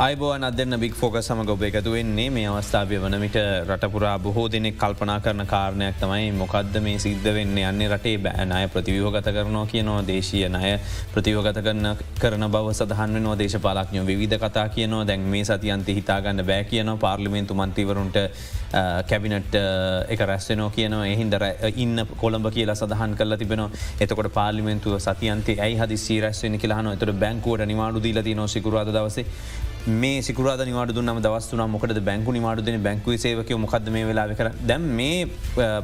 අයිබෝන් අදන්න බික් ෆෝක සමඟ ඔබ එකතු වෙන්නේ මේ අවස්ථාවය වනමිට රටපුරා බොහෝ දෙනෙක් කල්පනා කරන කාරණයක් තමයි මොකක්ද මේ සිද්ධ වෙන්න? යන්නේ රටේ බෑනය ප්‍රතිවියෝගත කරනවා කියනවා දේශය නය ප්‍රතිවගත කරන කරන බව සහන් නෝ දේශපාලක්ඥෝ විධ කතා කියනවා දැන් මේ සතියන්ත හිතාගන්න බෑ කියන පාර්ලිමෙන්තු මන්තිවරුන්ට කැබිනට් එක රැස්සනෝ කියන එහින්දර ඉන්න කොළඹ කියලා සඳහන් කල තිබෙන එතකොට පාලිමෙන්තුව සතියන්තේ ඇයි හදි සීරස්වෙන කියලාහන එතට බැංකුවට නිවාඩු දීලති නො සිකුරාද දවසේ. මේ සිකුරාද නිවාඩ දුන්නම දවස්තුන මොකද බැංකු නිවාඩු දෙන බැංකුව සේවකය මොකද මේ වෙලා කර දැම් මේ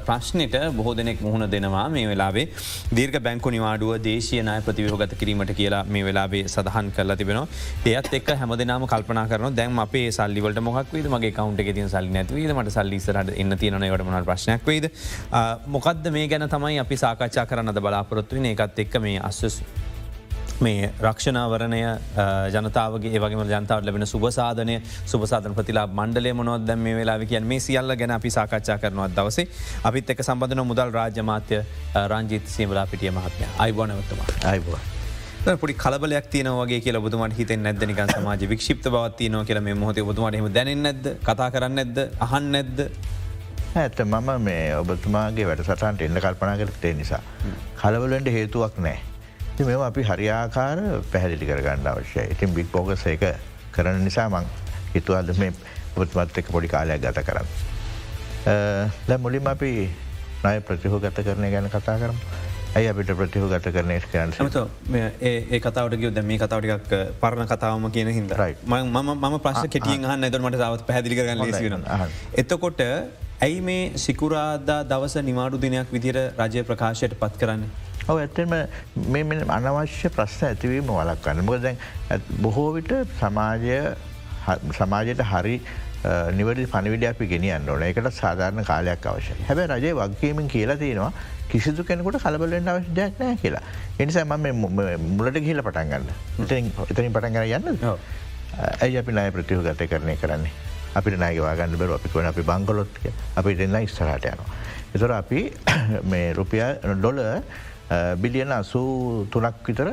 ප්‍රශ්නයට බොහෝ දෙනෙක් මුහුණ දෙනවා මේ වෙලාවේ. දීර්ග බැංකු නිවාඩුව දේශයනය ප්‍රතිවහගත කිරීමට කියලා මේ වෙලාවේ සඳහන් කරලා තිබෙනවා. ඒත් එක් හැමදනාම කල්පන කරන දැන් අපේ සල්ලිවලට මොක්වේද මගේ කවන්ට ති සල්ලි නැතිවීද මට සල්ලිසරට එන්න තියෙනනකට මන ප්‍රශ්නයක් වේද? මොකක්ද මේ ගැන තමයි අපි සාකච්ඡා කරන්න බලාපොරොත්තුවන එකත් එක්ක මේ අස්වස් මේ රක්ෂණාවරණය ජනතාවගේ ඒවගේම ජනතාවට ලැබෙන සුපසාධනය සුපසාධන ප්‍රතිලා මණ්ඩලේ මොනොත් දැම මේ වෙලා කිය මේ සියල්ල ගැන අපි සාකච්ඡා කරනවත් දවසේ. අපිත් එක සම්බඳන මුදල් රාජ්‍යමාත්‍ය රංජිත් සීමලා පිටිය මහත්මය. අයිබෝනවත්තම අයිබෝ. පොඩි කලබලයක් තියන වගේ කියල බුතුමට හිත නැදනික සමාජ වික්ෂිප්ත බවත්ති නෝ කියල මේ මොහොත බුතුමටම දැන නැද කතා කරන්න ඇද අහන් නැද්ද? ඇත මම මේ ඔබතුමාගේ වැඩ සටන්ට එන්න කල්පනා කරතේ නිසා. කලවලට හේතුවක් නෑ. මෙම අපි හරියාකාර පැහැදිලි කරගන්න අවශ්‍යය. ඉතින් බික් පෝගස එක කරන නිසා මං හිතුවද මේ පුත්මත් එක පොඩි කාලයක් ගත කරන්න. ද මුලින් අපි නය ප්‍රතිහෝ ගත කරනය ගැන කතා කරම්. ඇයි අපිට ප්‍රතිහෝ ගත කරනය කරන්න ඒ කතාවට ගියද මේ කතාවටික් පරණ කතාවම කියන හිදරයි ම ප්‍රශ් කෙටියෙන් හන්න ඇදරමට තාවත් පැදිලි කරන්න එතකොට ඇයි මේ සිකුරාදා දවස නිවාඩු දිනයක් විදිර රජය ප්‍රකාශයට පත් කරන්න. ඔව ඇත්තම මේ අනවශ්‍ය ප්‍රශ්න ඇතිවීම වලක්වන්න මොක දැන් බොහෝ විට සමාජය සමාජයට හරි නිවැරදි පණවිඩ අපි ගෙනියන්න ඕන. එකට සාධාරණ කාලයක් අවශ්‍ය හැබැ රජය වගකීමෙන් කියලා තියෙනවා කිසිදු කෙනෙකුට කලබලෙන් අවශ්‍යයක් නෑ කියලා. එනිසා ම මුලට ගහිල පටන්ගන්න එතනින් පටන්ගර යන්න. ඇයි අපි නය ප්‍රතිහ ගත කරණය කරන්නේ අපිට නයවාගන්න බර අපි කොන අපි බංගලොත්ක අපි දෙන්න ඉස්තරට යනවා. එතොර අපි මේ රුපිය ඩොල බිලියන අසූ තුනක් විතර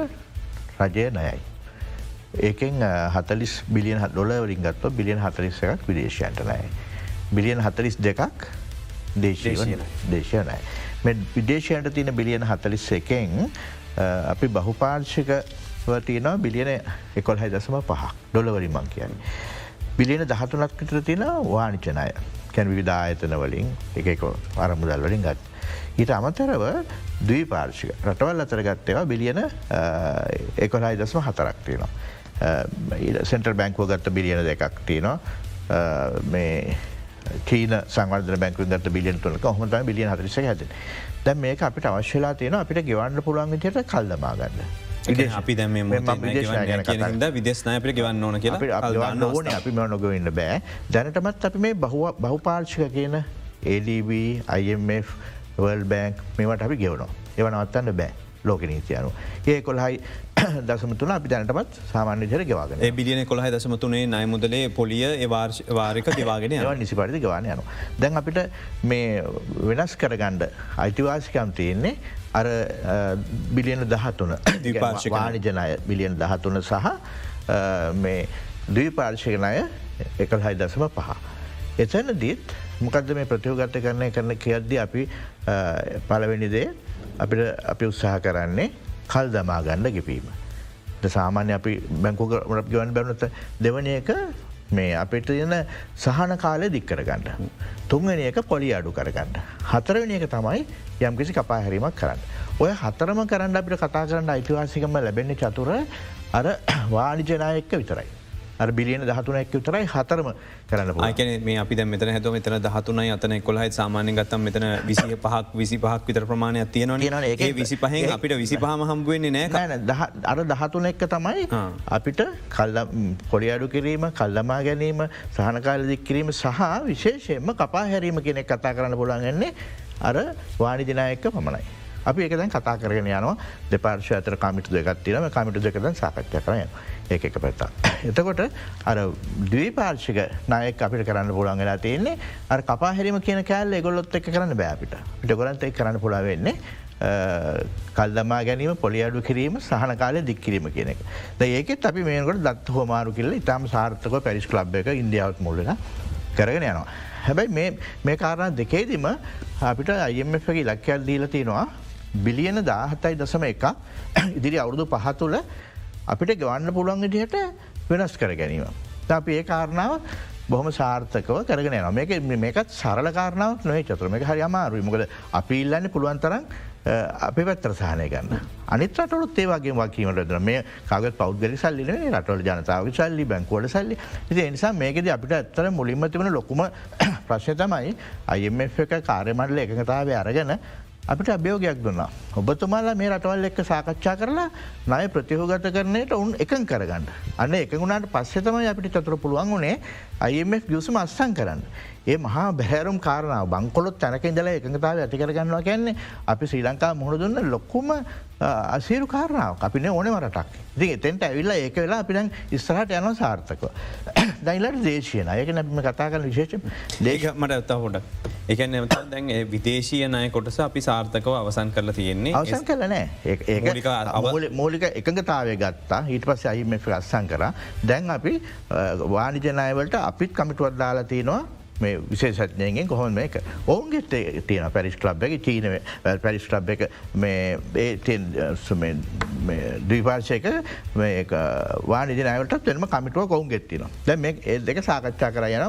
රජය නයයි. ඒකෙන් හතලිස් බිලියන් ඩොල වලින් ගත්ව බිලියන් හතලිස් එකක් විදේශයන්ට නයි. බිලියන් හතලිස් දෙකක් දේශය දේශයනයි. මෙ විදේශයන්ට තියෙන බිලියන හතලිස් එකෙන් අපි බහුපාර්ශක තියන බිලියන එකොල් හයි දසම පහ ඩොලවරින් මං කියන්නේ. බිලියන දහතුනක් විතර තියෙන වානිචනය කැන් විධායතන වලින් එක අරමුදල් වලින් ගත්. ඊට අමතරව දී පාර්ශික රටවල් අතර ගත්තේවා බිලියන එකොලයි දස්ම හතරක් තියෙනවා. සෙන්ටර් බැංකුව ගත්ත බිලියන දෙකක් තියෙනවා. මේ චීන සංවර්ධ බැංකු ගත බිලියන් තුනක. හොමත බිලියන් හතරිස ඇත දැ මේක අපිට අවශ්‍යලා තියෙන අපිට ගෙවන්න පුළුවන් ට කල්දමාගන්න. අපි දැම විදේශනය ගවන්න ඕන කියලා ඕන. අපි ම නොගවෙන්න බෑ. දැනටමත් අපි මේ බහු පාර්ශික කියන ADB IMF වල් බෑන්ක් මේවට අපි ගෙවනවා එවන අත්තන්න බෑ ලෝක නීතියනු. ඒ කොල්හයි දසම තුන අපි දැනටමත් සාමාන්‍ය ජර ගෙවාගෙන බිලියන කොළහ දසම තුනේ නය මුදලේ පොලිය වාර්ක දිවාගෙන නිසි පරිදි ගවාන යනු. දැන් අපිට මේ වෙනස් කරගණ්ඩ අයිතිවාසිකම් තියෙන්නේ අර බිලියන දහතුන වානිජනය බිලියන් දහතුන සහ මේ දවීපාර්ශකනය එකල් හයි දසම පහ. එතැන දීත් මොකක්ද මේ ප්‍රතියෝගත්ත කරණය කරන කියද්දි අපි පලවෙනිදේ අපිට අපි උත්සාහ කරන්නේ කල් දමා ගණ්ඩ ගෙපීම. සාමාන්‍ය අපි බැංකුක ගවන් බැනත දෙවන එක මේ අපිට යන සහන කාලය දික්කර ගන්න. තුන්වැනි එක පොලි අඩු කරගන්න. හතරවනි එක තමයි යම්කිසි කපාහැරීමක් කරන්න. ඔය හතරම කරන්න අපිට කතා කරන්න අයිතිවාසිකම ලැබෙන්නේ චතුර අර වානිජනායක්ක විතරයි. බිලියන දහතුනක් විතරයි හතරම කරන්න ආයකන මේ අපි මෙතන හැත මෙතන දහතුනයි අතන කොලහයි සාමානය ගත්තම් මෙතන විසි පහක් විසි පහක් විතර ප්‍රමාණයක් තියෙනවා ඒ විසි පහෙන් අපිට විසි පහම හම්බුවන්නේ නෑ. අර දහතුන එක්ක තමයි අපිට කල්ල පොඩි අඩු කිරීම කල්ලමා ගැනීම සහනකාල දික් කිරීම සහ විශේෂයෙන්ම කපා හැරීම කෙනෙක් කතා කරන්න පුළන්ගන්නේ අර වානි දිනායක්ක පමණයි. අපි එකදැන් කතා කරගෙන යනවා. දෙපාර්ශ අතර කමිට දෙගත්තිනම කමිට දෙකද සාකච්ය කරයන. ඒ එක පැත්තා. එතකොට අර දවීපාර්ශික නයක් අපිට කරන්න පුළන් වෙලා තියන්නේ අර කපාහැරීම කියන කෑල්ල ගොල්ලොත් එක කරන්න බෑපිට පිට ගොලන්ත එක් කරන්න පුළා වෙන්නේ කල්දමා ගැනීම පොලි අඩු කිරීම සහන කාලය දික්කිරීම කියන එක. ඒකෙත් අපි මේකට දත් හෝමාරු කිල්ල ඉතාම සාර්ථක පැරිස් ලබ් එක ඉන්දියාවත් මුල්ලන කරගෙන යනවා. හැබැයි මේ කාරණ දෙකේදීම අපිට අයමගේ ලක්කයක් දීල තියෙනවා බිලියන දාහතයි දසම එක ඉදිරි අවුරුදු පහතුළ අපිට ගවන්න පුළුවන් ඉදිහට වෙනස් කර ගැනීම. අපි ඒ කාරණාව බොහම සාර්ථකව කරගෙන න මේක මේකත් සරල කාරණාවක් නොේ චතුර. මේ හරි අමාරුයි. මොකද අපි ඉල්ලන්න පුළුවන් තරන් අපි පැත්තර සහනය ගන්න. අනිත් රටලුත් ඒවාගේ වකීමට දන මේ කාගත් පෞද්ගලි සල්ලි රටවල ජනතාව සල්ලි බැංකෝඩ සල්ලි. ඉති එනිසා මේකද අපිට ඇත්තර මුලින්ම තිබෙන ලොකුම ප්‍රශ්ය තමයි අයම එක කාරයමටල එකතාව අරගෙන අපිට අභ්‍යෝගයක් දුන්නා. ඔබතුමාලා මේ රටවල් එක්ක සාකච්ඡා කරලා නය ප්‍රතිහෝගත කරනයට උන් එකන් කරගන්න. අන්න එකගුණට පස්සෙතමයි අපිට චතුර පුළුවන් වුණේ IMF ගියසම අස්සං කරන්න. ඒ මහා බැහැරුම් කාරණාව. බංකොලොත් තැනක ඉදල එකඟතාව ඇතිකරගන්නවා කියන්නේ අපි ශ්‍රී ලංකා මුහුණ දුන්න ලොක්කුම අසේරු කාරණාව අපින ඕනෙම රටක්. ඉති එතෙන්ට ඇවිල්ලා ඒක වෙලා අපින ඉස්සරහට යන සාර්ථකව. දයිලට දේශයන අයක නැම කතා කල විශේෂ දේක මට ඇත්තා හොඩ. එක නමත දැන් විදේශය නය කොටස අපි සාර්ථකව අවසන් කරලා තියෙන්නේ. අවසන් කලනෑ ඒ මූලික එකඟතාවය ගත්තා. හිට පස්ස අයිම අස්සන් කර. දැන් අපි වානිජනයවලට අපිත් කමිටුවත් දාලා තියෙනවා මේ විශේෂඥයෙන් කොහොම මේක? ඔවුන්ගේ තියෙන පැරිස් ලබ් එක චීන පැරිස් ලබ් එක දීපාර්ශයක වානිදිනයට එම කමිටුව කොවුන් ගෙත්තින දැ මේ ඒ දෙක සාකච්ඡා කර යන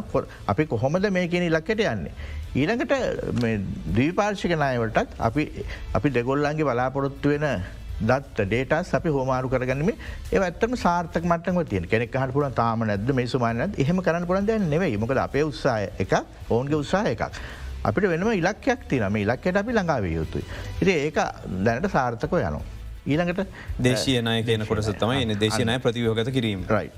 අපි කොහොමද මේකන ඉලක්කට යන්නේ. ඊළඟට දීපාර්ශික නායවටත් අපි අපි දෙගොල්ලන්ගේ බලාපොරොත්තු වෙන දත් ඩේටස් අපි හෝමාරු කරගනීම ඒ ඇත්තම සාර්ථක මටම තිය කෙනෙක් හට පුල තාම නැද මේ සුමානත් එහෙම කරන්න පුළන් දැන් නෙවෙයි මොකද අපේ උත්සාහ එක ඔවුන්ගේ උත්සාහ එකක්. අපිට වෙනම ඉලක්කයක් තිනම ඉලක්කට අපි ළඟාවේ යුතුයි. ඉති ඒක දැනට සාර්ථකව යනවා. ඊළඟට දේශයනය කියන කොටස තමයි දේශනය ප්‍රතිවෝගත කිරීම. රයි.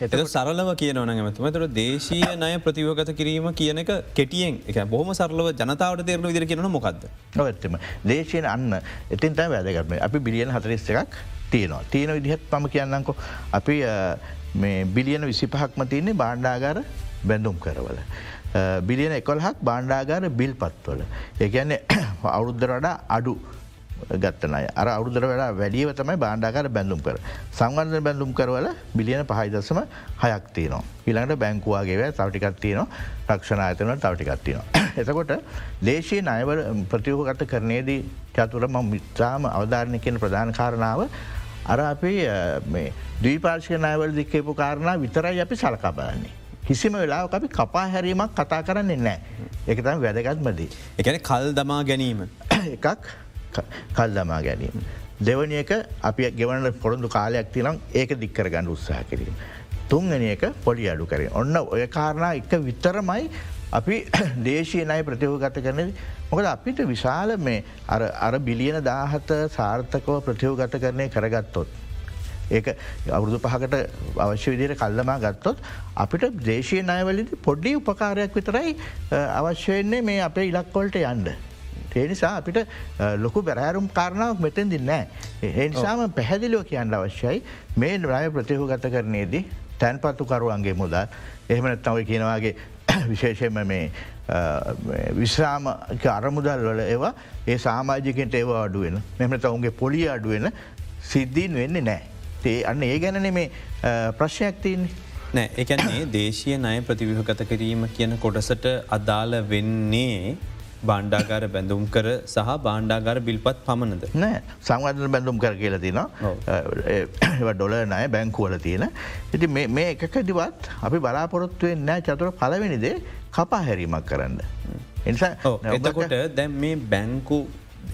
එත සරලව කියනවන ඇමතුම තර දේශීය නය ප්‍රතිවගත කිරීම කියන එක කෙටියෙන් එක බොහම සරලව ජනතාවට තේරන විදිර කියන මොකක්ද ඔත්තම දේශයෙන් අන්න. එතින් තයි වැදගත්ම අපි බිලියන හතරිස් එකක් තියෙනවා. තියෙන විදිහත් පම කියන්නකො අපි මේ බිලියන විසිපහක්ම තියන්නේ බාණ්ඩාගාර බැඳුම් කරවල. බිලියන එකොල්හක් බාණ්ඩාගාර බිල් පත්වල. ඒගැන්නේ අවුරුද්ධ වඩා අඩු ගත්තනය අර අවුදර වැඩ වැඩියව තමයි බාණ්ඩාකාර බැඳුම් කර. සංවර්ධන බැඳුම් කරවල බිලියන පහයිදසම හයක් තියනවා. ඉළඟට බැංකුවාගේ තවටිකත් තියනවා රක්ෂණ අතන තවටිකත්තිනවා. එතකොට දේශී අයවල ප්‍රතියෝගත කරනයේදී චතුරම මිත්‍රාම අවධාරණය කියන ප්‍රධාන කාරණාව අර අපි දීපාර්ශයනයවල දික්කේපු කාරණා විතරයි අපි සලකා බලන්නේ. කිසිම වෙලා අපි කපා හැරීමක් කතා කරන්නේ නෑ. එකතම වැදගත්මදී. එකන කල් දමා ගැනීම. එකක් කල් දමා ගැනීම. දෙවනි එක අපි ගෙවනට පොරොඳු කාලයක් තිනම් ඒක දික්කර ගන්න උත්සාහ කිරීම. තුන්ගනි එක පොඩි අඩු කරේ ඔන්න ඔය කාරණා එක විතරමයි අපි දේශය නයි ප්‍රතියෝගත කරන මොකද අපිට විශාල මේ අර බිලියන දාහත සාර්ථකව ප්‍රතියෝගත කරනය කරගත්තොත්. ඒක අවුරුදු පහකට අවශ්‍ය විදියට කල්ලමා ගත්තොත් අපිට දේශය නයවලදි පොඩ්ඩි උපකාරයක් විතරයි අවශ්‍යවෙන්නේ මේ අපේ ඉලක්කොල්ට යන්ඩ. ඒනිසා අපිට ලොකු බැරෑරුම් කාරණාවක් මෙතෙන් දින්නෑ. එනිසාම පැහැදිලිව කියන්න අවශ්‍යයි මේ රය ප්‍රතිහු ගත කරනයේදී තැන්පත්තු කරුවන්ගේ මුදල් එහෙමනත් තවයි කියනවාගේ විශේෂයෙන්ම මේ විශ්‍රාම අරමුදල් වල ඒවා ඒ සාමාජිකට ඒවා අඩුවෙන මෙමට ඔවුන්ගේ පොලිය අඩුවෙන සිද්ධීන් වෙන්නේ නෑ. ඒ අන්න ඒ ගැනන මේ ප්‍රශ්යක් තියන්නේ. නෑ එකන්නේ දේශය නය ප්‍රතිවිහගත කිරීම කියන කොටසට අදාළ වෙන්නේ බණ්ඩාගාර බැඳුම් කර සහ බාණ්ඩාගාර බිල්පත් පමණද. නෑ සංවධන බැඳුම් කර කියල තින ඩොල නය බැංකුවල තියෙන. ඉති මේ එකකදිවත් අපි බලාපොරොත්තුවෙන් නෑ චතුර පලවෙනිදේ කපා හැරීමක් කරන්න. එනිසා එතකොට දැම් මේ බැංකු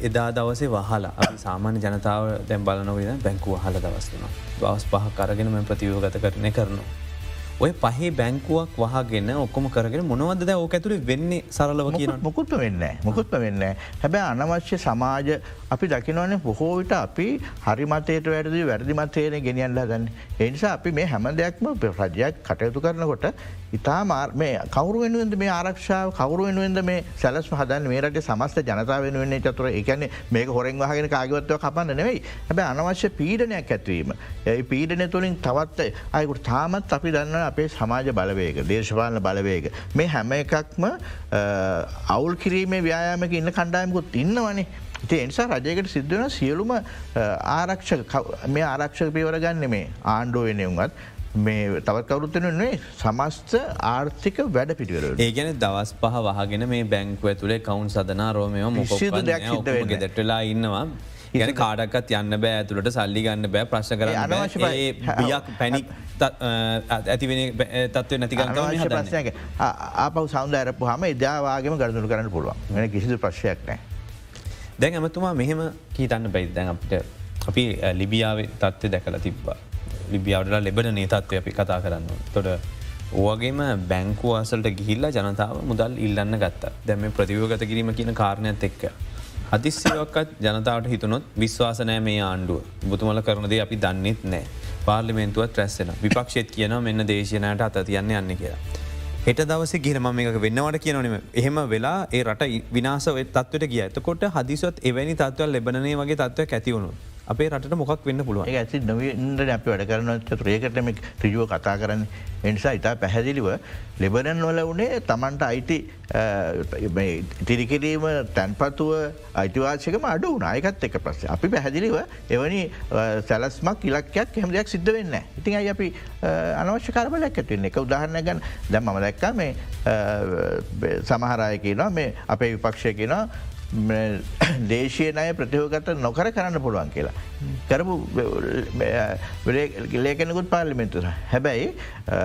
එදා දවසේ වහලා සාමාන්‍ය ජනතාව දැම් බලනොවද බැංකු වහල දවස්වන. දවස් පහ කරගෙන මෙ ප්‍රතියෝගත කරනය කරනවා. ඔය පහේ බැංකුවක් වහගෙන ඔක්කොම කරගෙන මොනවද ඕක ඇතුරේ වෙන්නේ සරලව කියන මොකුත්ම වෙන්න මොකුත්ම වෙන්න හැබැ අනවශ්‍ය සමාජ අපි දකිනවන බොහෝ විට අපි හරිමතයට වැරදි වැරදිමතයන ගෙනියන්ලා ගන්න එනිසා අපි මේ හැම දෙයක්ම රජයක් කටයුතු කරනකොට ඉතා මේ කවරු වෙනුවෙන්ද මේ ආරක්ෂාව? කවරු වෙනුවෙන්ද මේ සැලස්ම හදන් මේරට සමස්ත ජනතාව වෙනුවෙන්නේ චතුර. එකන මේක හොරෙන් වහගෙන කාගවත්ව කපන්න නෙවෙයි. හැබ අනවශ්‍ය පීඩනයක් ඇත්වීම. ඒ පීඩන තුළින් තවත් අයකුට තාමත් අපි දන්න අපේ සමාජ බලවේක දේශපාලන බලවේක මේ හැම එකක්ම අවුල් කිරීමේ ව්‍යයාමක ඉන්න කණ්ඩායමකුත් ඉන්නවනේ. ඉති එනිසා රජයකට සිද්ධවන සියලුම ආරක්ෂ මේ ආරක්ෂක පියවර ගන්න මේ ආණ්ඩුව වෙනයුන්ගත් මේ තවත් කවරුත්තනේ සමස්ත ආර්ථික වැඩ පිටිවර ඒගැන දවස් පහ වහගෙන මේ බැංකුව ඇතුළේ කවුන් සදනා රෝමයම මොක දෙටලා ඉන්නවා. ගැන කාඩක්ත් යන්න බෑ ඇතුළට සල්ලි ගන්න බෑ ප්‍රශ් කර බියක් පැනික් ඇතිවෙන තත්ව නැතිකන්ව ප්‍රශ්යක ආපව සෞන්ද ඇරපු හම ඉදාවාගේම ගරදුරු කරන්න පුළුවන්. වෙන කිසිදු ප්‍රශ්යක් නෑ දැන් ඇමතුමා මෙහෙම කීතන්න බැයි දැන් අපිට අපි ලිබියාව තත්ත්ව දැකල තිබ්බා ලිබියාවටලා ලෙබන නේතත්වය අපි කතා කරන්න. තොට ඕවගේම බැංකු අසල්ට ගිහිල්ලා ජනතාව මුදල් ඉල්ලන්න ගත්ත දැම ප්‍රතිවගත කිරීම කියන කාරණයත් එක්ක. අතිස්සයක්කත් ජනතාවට හිතුනොත් විශ්වාසනෑ මේ ආණ්ඩුව බුතුමල කරනදේ අපි දන්නෙත් නෑ පාර්ලිමෙන්තුවත් රැස්සෙන විපක්ෂෙත් කියන මෙන්න දේශනයට අත තියන්න යන්න කියලා. හෙට දවස ගිරම මේක වෙන්නවට කියනනම එහෙම වෙලා ඒ රට විනාස තත්වට කිය ඇතකොට හදිසොත් එවැනි තත්වල් ලැබනේ වගේ තත්ව ඇතිවුණු. අපේ රට මොක් වෙන්න පුළුව ඇති නවන්ට අපි වැඩ කරනට රේකටම රිජුව කතා කරන්න. එනිසා ඉතා පැහැදිලිව ලෙබරන් වල වනේ තමන්ට අයිති තිරිකිරීම තැන්පතුව අයිතිවාශකම අඩු නායකත් එක ප්‍රශ් අපි පැහැදිලිව එවැනි සැලස්මක් ඉලක්කයක් හෙම දෙයක් සිද්ධ වෙන්න ඉතින් අයි අපි අනවශ්‍ය කරබලයක් ඇතිවෙන්න එක උදාහරණ ගැන දැම් මම දැක්කා මේ සමහරය කියනවා මේ අපේ විපක්ෂය කියනවා දේශය නය ප්‍රතියෝගත නොකර කරන්න පුළුවන් කියලා. කරපු ලේකෙනකුත් පාර්ලිමෙන්තුර. හැබැයි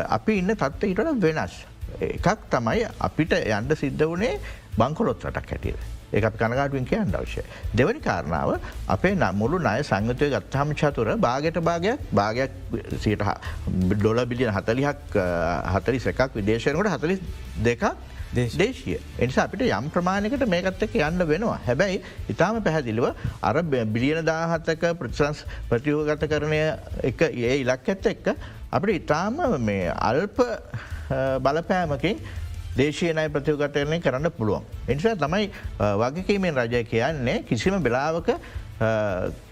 අපි ඉන්න තත්ව හිටට වෙනස්. එකක් තමයි අපිට යන්ඩ සිද්ධ වනේ බංකොලොත් රටක් හැටියට. ඒ කනගාටුවෙන් කියන්න අවශ්‍ය. දෙවනි කාරණාව අපේ මුළු නය සංගතය ගත්හම චතුර භාගට භාගයක් භාගයක් සට ඩොල බිලියන හතලිහක් හතරි සකක් විදේශයනකට හතලි දෙකක් දේශය එනිසා අපිට යම් ප්‍රමාණයකට මේකත් එක යන්න වෙනවා හැබැයි ඉතාම පැහැදිලිව අර බිලියන දාහත්තක ප්‍රතිසන්ස් ප්‍රතියෝගත කරණය එක ඒ ඉලක් ඇත්ත එක්ක අපට ඉතාම මේ අල්ප බලපෑමකින් දේශයනය ප්‍රතියෝගතයරණය කරන්න පුළුවන්. එනිසා තමයි වගකීමෙන් රජය කියන්නේ කිසිම වෙලාවක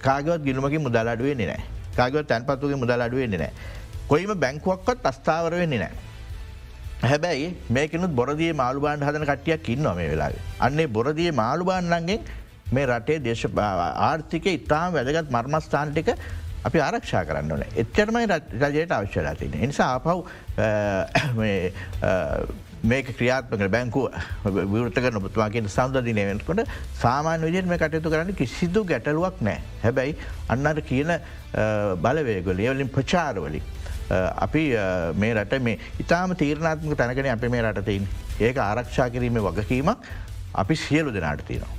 කාගවත් ගිනුමකින් මුදල් අඩුවෙන්නේ නෑ කාගවත් තැන්පත්තුගේ මුදල් අඩුවෙන්නේ නෑ. කොයිම බැංකුවක්වත් අස්ථාවර වෙන්නේ නෑ. හැබැයි මේකනුත් බොරදිය මාළුබාන් හදන කටියක් ඉන්න මේ වෙලා. අන්නේ බොරදිය මාළුබාන්නන්ගෙන් මේ රටේ දේශ ආර්ථික ඉතාම වැදගත් මර්මස්ථාන්ටික අපි ආරක්ෂා කරන්න ඕන එච්චරමයි රජයට අවශ්‍යලා තින. නිසා ආපව් මේක ක්‍රියාත්මක බැංකුව විවෘතක නොබතුවාගේ සෞන්දදිනයවෙන්කොට සාමාන්‍ය විජයට මේ කටයුතු කරන්න කිසිදු ගැටලුවක් නෑ. හැබැයි අන්නට කියන බලවේගොල ඒවලින් ප්‍රචාරවලින්. අපි මේ රට මේ ඉතාම තීරණාත්මක තැනකන අප මේ රටතයින් ඒක ආරක්ෂා කිරීම වගකීමක් අපි සියලු දෙනාට තියෙනවා.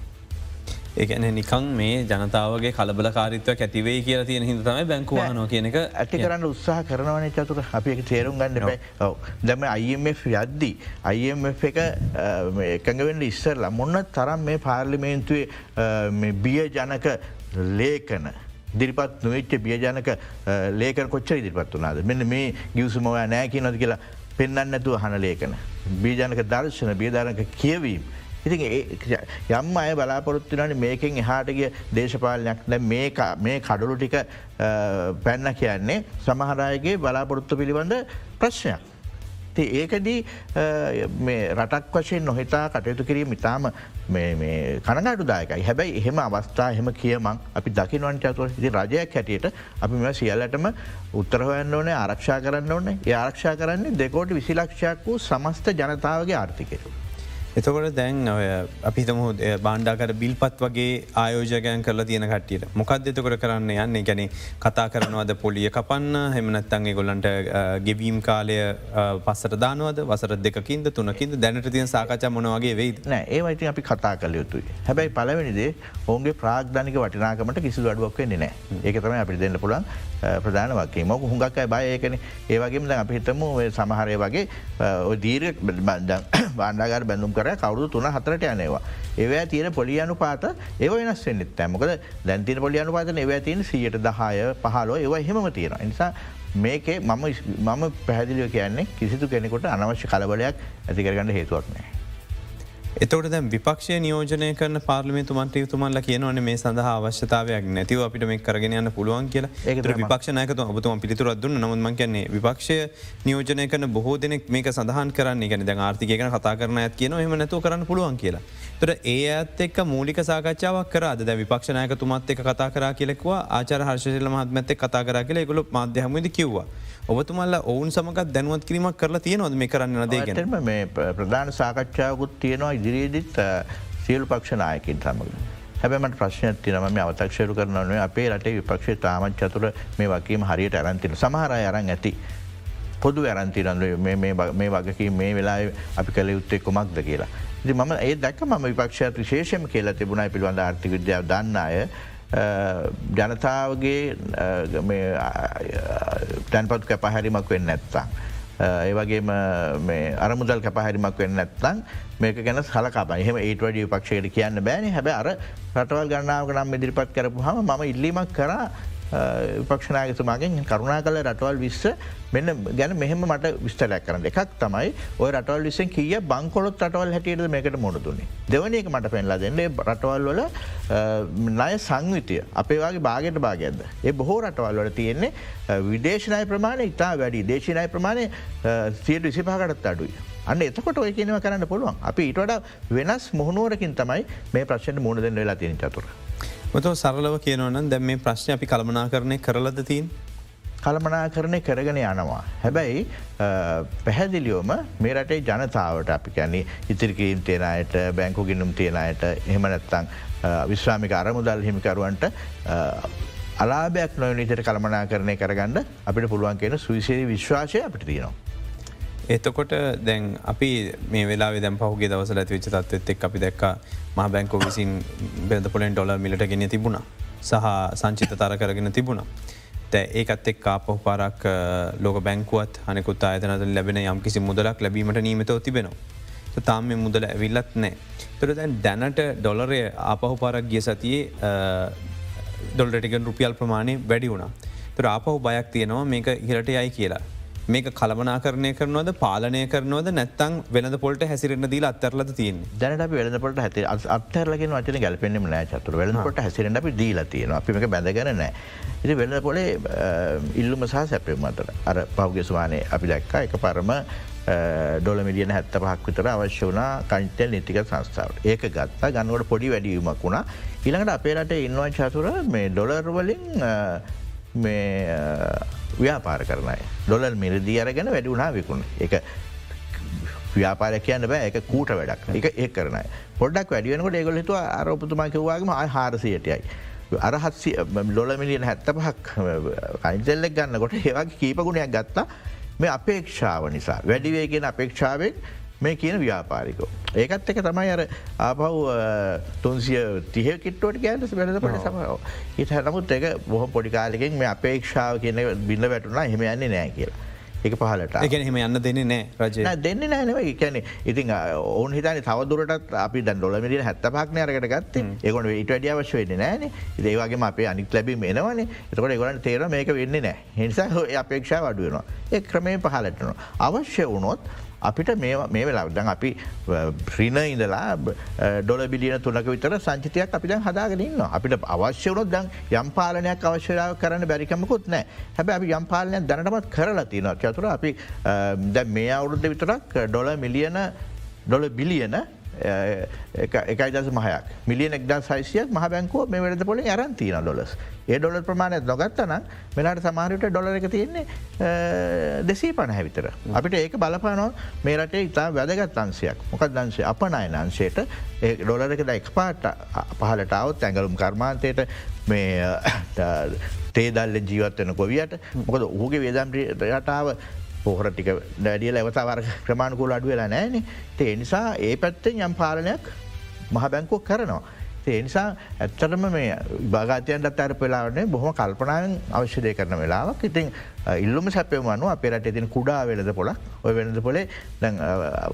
ඒගැන නිකං මේ ජනතාවගේ කලබල කාරිත්ව ඇතිවේ කියලා තියෙන හිද තමයි බැංකුවානෝ කියන එක ඇති කරන්න උත්සාහ කරනවන චතුර. අපි තේරුම් ගන්න දැම IMF යද්දි IMF එක එකඟවෙන්න ඉස්සරලා මොන්න තරම් මේ පාර්ලිමේන්තුවේ බිය ජනක ලේකන දිරිපත් නොවෙච්ච බියජනක ලේකන කොච්චර ඉදිරිපත් වනාද මෙන්න මේ ගියවසුමවා නෑ කියනොද කියලා පෙන්න්න ඇතුව හන ලේකන. බීජනක දර්ශන බියධාරක කියවීම. ඉති යම් අය බලාපොරොත්තුනට මේකෙන් එහාටගිය දේශපාලනයක් ද මේ කඩුළු ටික පැන්න කියන්නේ සමහරයගේ බලාපොරොත්තු පිළිබඳ ප්‍රශ්නයක්. ඒකදී රටක් වශයෙන් නොහිතා කටයුතු කිරීම ඉතාම කනගඩු දායකයි හැබැයි එහෙම අවස්ථා එහෙම කියමක් අපි දකිනවන් චතුව ති රජයක් හැටියට අපි මෙ සියල්ලටම උත්තරහයන්න ඕනේ ආරක්ෂා කරන්න ඕනේ. ඒ ආරක්ෂා කරන්නේ දෙකෝට විසිලක්ෂයක් වූ සමස්ත ජනතාවගේ ආර්ථිකයතු. එතකොට දැන් ඔය අපිතම බාණ්ඩාකර බිල්පත් වගේ ආයෝජකයන් කරලා තියෙන කටියට මොකක්ද එතකොට කරන්න යන්න? ගැන කතා කරනවද පොලිය කපන්න? හෙමනත්තන්ගේ ගොල්ලන්ට ගෙවීම් කාලය පස්සට දානවද? වසර දෙකින්ද තුනකින්ද? දැනට තියන සාකච මොනවගේ වෙයිද? නෑ ඒවයිති අපි කතා කල යුතුයි. හැබැයි පලවෙනිදේ ඔවුන්ගේ ප්‍රාග්ධනික වටිනාකමට කිසි අඩුවක් වෙන්නේ නෑ. ඒක තමයි අපි දෙන්න පුළන් ප්‍රධාන වගේ මොක හුඟක් බයකන ඒවගේම ද අපි හිතම සමහරය වගේ දීර බාණ්ඩාගර බැඳුම් කර කවරු තුන හතරට යනවා. ඒවැ තියෙන පොලියනු පාත ඒ වෙනස් වෙන්නෙත් ඇමකද දැන්තින පොලියනු පාතන ඒව තියන සියට දහය පහලෝ ඒව හෙම තියෙන. නිසා මේකේ මම මම පැහැදිලිය කියන්නේ කිසිතු කෙනෙකුට අනවශ්‍ය කලබලයක් ඇතිකරගන්න හේතුවක් නෑ. එතවට දැ විපක්ෂය නියෝජනය කරන පාර්ලිමේ තුමන්ට තුමන්ල කියනවන මේ සඳහා අවශ්‍යතාවයක් නැතිව අපිට මේ කරගෙන යන්න පුළුවන් කියලා. ඒකට විපක්ෂනයක ඔබතුම පිතුර දුන්න. නමුත්ම කියන්නේ විපක්ෂය නියෝජනය කන බොහෝ දෙනෙක් මේක සඳහන් කරන්නේ. ගැන දැ ආර්ථිකයන කතා කරන ඇත් කියන එම නැතු කරන්න පුළුවන් කියලා. තොර ඒ ඇත් එක් මූලික සාකච්ඡාවක් කර අද විපක්ෂනයක තුමත් එක කතා කර කියලෙක්වා ආචර හර්ශල මහත්මඇත්තෙක් කතා කර කියල ගොල මාධ්‍යහමද කිව්වා. ඔබතුමල්ල ඔවුන් සමගත් දැනුවත් කිරීමක් කරලා තියෙනවද මේ කරන්න දේගෙන මේ ප්‍රධාන සාකච්ඡාවකුත් තියෙනවා ඉදිරියේදිත් සියලු පක්ෂනායකින් සමඟ. හැබැමට ප්‍රශ්නයක් තිනම මේ අවතක්ෂරු කරනවේ අපේ රටේ විපක්ෂේ තාමත් චතුර මේ වකීම හරියට ඇරන්තින සමහරය අරන් ඇති. පොදු ඇරන්තිරන්ද මේ වගකී මේ වෙලා අපි කළ යුත්තේ කුමක්ද කියලා. ති මම ඒ දැක් ම විපක්ෂත් විශේෂම කියලා තිබුණයි පිළිබඳ ආර්ථික විද්‍යාව දන්න අය ජනතාවගේ තැන්පත් කැපහැරිමක් වෙන්න නැත්තා. ඒ වගේම අරමුදල් කැපහැරිමක් වෙන්න නැත්තං මේක ගැන සලකාබ එහෙම ඒට වඩිය පක්ෂයට කියන්න බෑන හැබ අර රටවල් ගන්නාවක නම් ඉදිරිපත් කරපු හම ම ඉල්ලීමක් කරා විපක්ෂනාගතුමාගෙන් කරුණා කල රටවල් විස්ස මෙන්න ගැන මෙහෙම මට විස්තරයක් කරන්න එකක් තමයි ඔය රටවල් විසෙන් කිය බංකොලොත් රටවල් හැටියට මේකට මොඩදුන්නේ. දෙවනක මට පෙන්ලා දෙන්නේ රටවල් වල නය සංවිතිය අපේවාගේ බාගට භාගයද. ඒ බොහෝ රටවල් වල තියෙන්නේ විදේශනය ප්‍රමාණය ඉතා වැඩි දේශනය ප්‍රමාණය සියට විසිපාකටත් අඩුයි. අන්න එතකොට ඔය කියනව කරන්න පුළුවන් අපි ඊටට වෙනස් මුහුණුවරකින් තමයි මේ ප්‍රශ්න මුණ දෙන්න වෙලා තියෙන චතුර. මත සරලව කියනවන දැම මේ ප්‍රශ්න අපි කළමනා කරණය කරලද තින්. කළමනා කරණය කරගෙන යනවා. හැබැයි පැහැදිලියෝම මේ රටේ ජනතාවට අපි කැන්නේ ඉතිරිකින් තියෙනයට බැංකු ගින්නුම් තියෙනයට එහෙමනැත්තං විශ්‍රාමික අරමුදල් හිමිකරුවන්ට අලාභයක් නොයනිතට කළමනා කරණය කරගන්න අපිට පුළුවන් කියන සුවිසේ විශ්වාසය අපිට තියෙනවා. එතකොට දැන් අපි මේ වෙලා දැම් පහුගේ දවස ඇති විච තත්වත් එක් අපි දැක්ක මහ බැංකෝ විසින් බෙද පොලෙන් ඩොල මිලට ගෙන තිබුණා සහ සංචිත තර කරගෙන තිබුණා. තැ ඒකත් එක් කාපහු පාරක් ලෝක බැංකුවත් අනෙකුත් අයතනද ලැබෙන යම් කිසි මුදලක් ලැබීමට නීමතව තිබෙනවා. තාම මේ මුදල ඇවිල්ලත් නෑ. තුර දැන් දැනට ඩොලරය ආපහු පාරක් ගිය සතියේ ඩොල්ටටිකන් රුපියල් ප්‍රමාණය වැඩි වුණා. තුර ආපහු බයක් තියෙනවා මේක හිරට යයි කියලා. මේක කළමනාකරණය කරනවද පාලනය කරනවද නැත්තං වෙනද පොට හැසිරෙන දී අත්තරලද තියන් දැනට වෙනපොට ඇති අත්තරලගෙන වචන ගැලපෙන්ෙම නෑ චතුර. වෙනපොට හැසිරෙන අපි දීලා තියෙන අපිමක බැඳගන නෑ. ඉති වෙන පොලේ ඉල්ලුම සහ සැපෙම් අතර. අර පෞගෙස්වානේ අපි දැක්කා එක පරම ඩොල මිලියන හැත්ත පහක් විතර අවශ්‍ය වනා කංටෙල් නිතික සංස්ථාවට. ඒක ගත්තා. ගන්නවට පොඩි වැඩියීමක් වුණා. ඉළඟට අපේ රට ඉන්නවා චතුර මේ ඩොලර්වලින් ව්‍යාපාර කරනයි ඩොලල් මිරදී අරගෙන වැඩි වුණා විකුණ එක ව්‍යාපාර කියන්න බෑ. එක කූට වැඩක්. එක ඒ කරනයි පොඩක් වැඩියනකොට ඒගොල හිතුව අරපතුමා කිවවාගම අය හාරසියටයයි. අරහත්සි ලොල මිලියන හැත්ත පහක් අයින්සෙල්ලෙක් ගන්නකොට ඒවගේ කීපගුණයක් ගත්තා. මේ අපේක්ෂාව නිසා. වැඩිවේගෙන අපේක්ෂාවෙන් මේ කියන ව්‍යාපාරිකෝ. ඒකත් එක තමයි අර ආපව් තුන්සිය තිහ කිට්ටුවට ගෑන්ට වැලද පට සමරව. හිට හැනමුත් එක බොහ පොඩිකාලකින් මේ අපේක්ෂාව කියන බිල්ල වැටුනා හෙම යන්නේ නෑ කියලා. එක පහලට එක හෙම යන්න දෙන්නේ නෑ රජ දෙන්න නෑනව කියන ඉතින් ඔවන් හිතන තවදුරට අපි ද ොලමිට හැත්ත පක්න අරකට ගත් ඒකොට ඊට වැඩිය අවශ්‍ය වෙන්න නෑන ඒවාගේ අපේ අනික් ලැබි මෙනවන එතකොට ගොලන් තේර මේක වෙන්න නෑ. හිනිසා අපේක්ෂා වඩුවනවා ඒ ක්‍රමය පහලටනවා අවශ්‍ය වුණොත් අපිට මේ වෙලා දන් අපි ්‍රීන ඉඳලා ඩොල බිලියන තුනක විතර සංචිතයක් අපි දැන් හදාගෙනන්න අපිට අවශ්‍ය වුණොත් දන් යම් පාලනයක් අවශ්‍යරාව කරන්න බැරිකමකුත් නෑ හැබ අපි යම් පාලනයක් දැනටමත් කරලා තියන චතුර අපි දැ මේ අවුරුද්ධ විතරක් ඩොල මිලියන ඩොල බිලියන එකයි දස මහයක් මිලියන එක්දා සයිසියක් මහ බැංකුව මේ වැඩ පොල අරන් තියන ඩොලස් ඒ ඩොල ප්‍රමාණය නොගත්තන මෙලාට සමාරයට ඩොල එක තියෙන්නේ දෙසී පණ හැවිතර. අපිට ඒක බලපානො මේ රටේ ඉතා වැදගත් අන්සයක් මොකක් දංශය අපනයන අංශයට. ඒ ඩොලරක ද එක් පාට පහලට අවත් ඇඟලුම් කර්මාන්තයට මේ තේදල්ල ජීවත්වන කොවියට මොකද ඌගේ වේදම් රටාව පොහර ටික ඩඩිය ලැවතවර ක්‍රමාණකුල අඩු වෙලා නෑන ඒ නිසා ඒ පැත්තෙන් යම් පාලනයක් මහ බැංකෝ කරනවා. ඒ නිසා ඇත්තටම මේ භාගතයන්ට අර පෙලාවන්නේ බොහොම කල්පනාවෙන් අවශ්‍යදය කරන වෙලාවක්. ඉතින් ඉල්ලුම සැපයම වනු අපේරට ඉතින් කුඩා වෙලද පොලක්. ඔය වෙනද පොලේ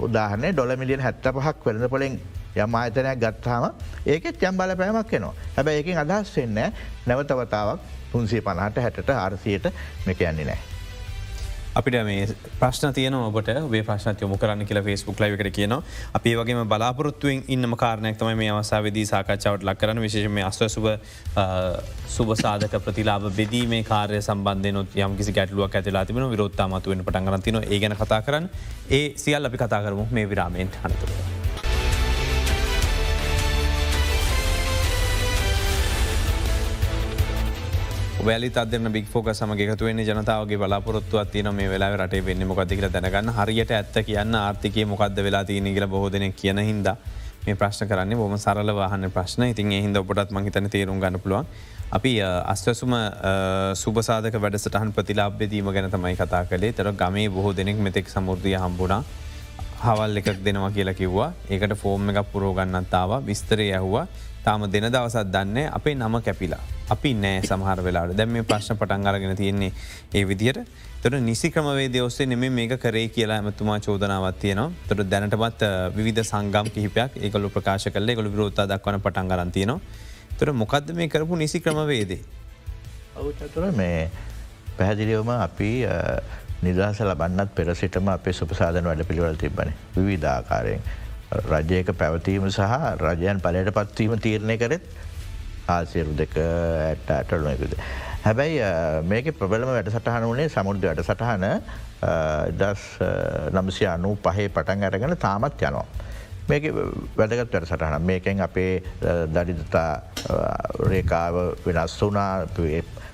උදාහරන්නේ ඩොල මිලියන් හැත්ත පහක් වෙළඳ පොලෙන් යම් ආයතනයක් ගත්තාම ඒකෙත් යම් බලපෑමක් එනවා. හැබැ ඒකින් අදහස් වෙන්න නැවතවතාවක් තුන්සේ පනාට හැට ආරසියට මේක යන්නේ නෑ. අපිට මේ ප්‍රශ්න තියන ඔබට වේ ප්‍රශ්න යොමු කරන්න කියලා ෆස්බුක් ලයිකට කියන අපේ වගේ බලාපොරත්තුවෙන් ඉන්න කාරණයක් තම මේ අවසාවේදී සාකච්ඡාවට ලක් කරන විශේෂම අස්වසුබ සුබසාධක ප්‍රතිලාබ බෙදීමේ කාරය සම්බන්ධයනොත් යම් කිසි ගැටලුවක් ඇතිලා තිබෙන විරොත්තාමතුවෙන් පටන්ගරතින ඒ ගැන කතා කරන්න. ඒ සියල් අපි කතා කරමු. මේ විරාමෙන් අනතුරුව. වැලි අදන බික් ෝක සමගේතුවෙන්නේ ජනතාවගේ බලාපොරොත්තුවත් තියන මේ වෙලා රටේ වෙන්න මොකදදික දැනගන්න. හරියට ඇත්ත කියන්න ආර්ථිකය මොකක්ද වෙලා තියන කියල බොහෝදන කියන හිද මේ ප්‍රශ්න කරන්න බොම සරල වාහන ප්‍රශ්න. ඉතින් හිද ඔපටත් මහිතන තේරුම් ගන්න පුළුවන්. අපි අස්වසුම සුබසාධක වැඩසටහන් ප්‍රතිලාබ්‍යදීම ගැන තමයි කතා කළේ. තර ගමේ බොහෝ දෙනෙක් මෙතෙක් සමුෘධිය හම්බුණා. හවල් එකක් දෙනවා කියලා කිව්වා. ඒකට ෆෝර්ම් එකක් පුරෝගන්නත්තාව විස්තරය ඇහවා. තාම දෙන දවසත් දන්න අපේ නම කැපිලා. අපි නෑ සමහර වෙලාට දැම් මේ ප්‍රශ්න පටන් අරගෙන තියෙන්නේ ඒ විදිහට තොට නිසි ක්‍රමවේ දවස්සේ නෙම මේක කරේ කියලා ඇමතුමා චෝදනාවත් තියනවා තොට දැනටමත් විධ සංගම් කිහිපයක් ඒකලු ප්‍රකාශ කල ගොළු විරෝත්තා දක්වන පටන් ගරන්තියනවා තොර මොකක්ද මේ කරපු නිසි ක්‍රමවේදේ. ඔවුතුර මේ පැහැදිලියවම අපි නිදහස ලබන්නත් පෙර සිටම අපේ සුපසාධන වැඩ පිළිවල තිබන විවිධාකාරයෙන්. රජයක පැවතීම සහ රජයන් පලට පත්වීම තීරණය කරෙත් ආසිරු දෙක ඇට ඇටලුවකුද. හැබැයි මේක ප්‍රබලම වැඩ සටහන වනේ සමුෘද්ධ වැඩ සටහන දස් නම්සි අනු පහේ පටන් අරගෙන තාමත් යනවා. මේක වැදගත් වැඩ සටහන මේකෙන් අපේ දරිදතා රේකාව වෙනස් වනා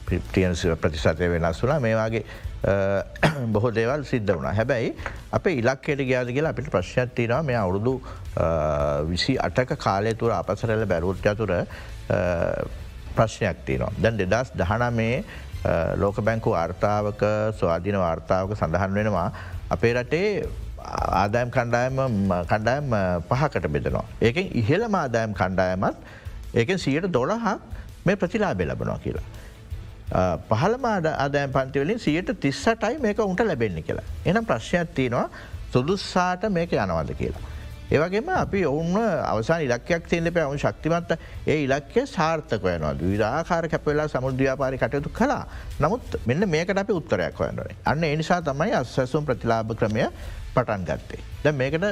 ප්‍රියන් ප්‍රතිශතය වෙනස් වුනා මේවාගේ බොහෝ දේවල් සිද්ධ වුණ හැබැයි අප ඉලක්කයට ගයාද කියලා අපිට ප්‍රශ්නයක් තිනවා මේ අවුරුදු විසි අටක කාලය තුර අපසරල බැරුත්ය තුර ප්‍රශ්නයක් තියනවා. දැන් දෙදස් දහන මේ ලෝක බැංකු වාර්තාවක ස්වාධීන වාර්තාවක සඳහන් වෙනවා අපේ රටේ ආදායම් කණ්ඩායම කණ්ඩායම් පහකට බෙදනවා. ඒකෙන් ඉහළම ආදායම් කණ්ඩායමත් ඒකෙන් සියට දොළහක් මේ ප්‍රතිලා බෙලබනවා කියලා. පහළමාඩ අදෑම් පන්තිවලින් සියට තිස්සටයි මේක උන්ට ලැබෙන්නේ කියලා. එනම් ප්‍රශ්නයක් තියෙනවා සුදුස්සාට මේක යනවද කියලා. ඒවගේම අපි ඔවුන් අවසාන ඉලක්කයක් තියන්න පැ ඔවුන් ශක්තිමත්ත ඒ ඉලක්කය සාර්ථක වයනවා විරාකාර කැපවෙලා සමුද්‍යාපාරි කටයුතු කලා නමුත් මෙන්න මේකට අපි උත්තරයක් හොයන්නනේ අන්න එනිසා තමයි අස්සැසුම් ප්‍රතිලාභ ක්‍රමය පටන් ගත්තේ. ද මේකට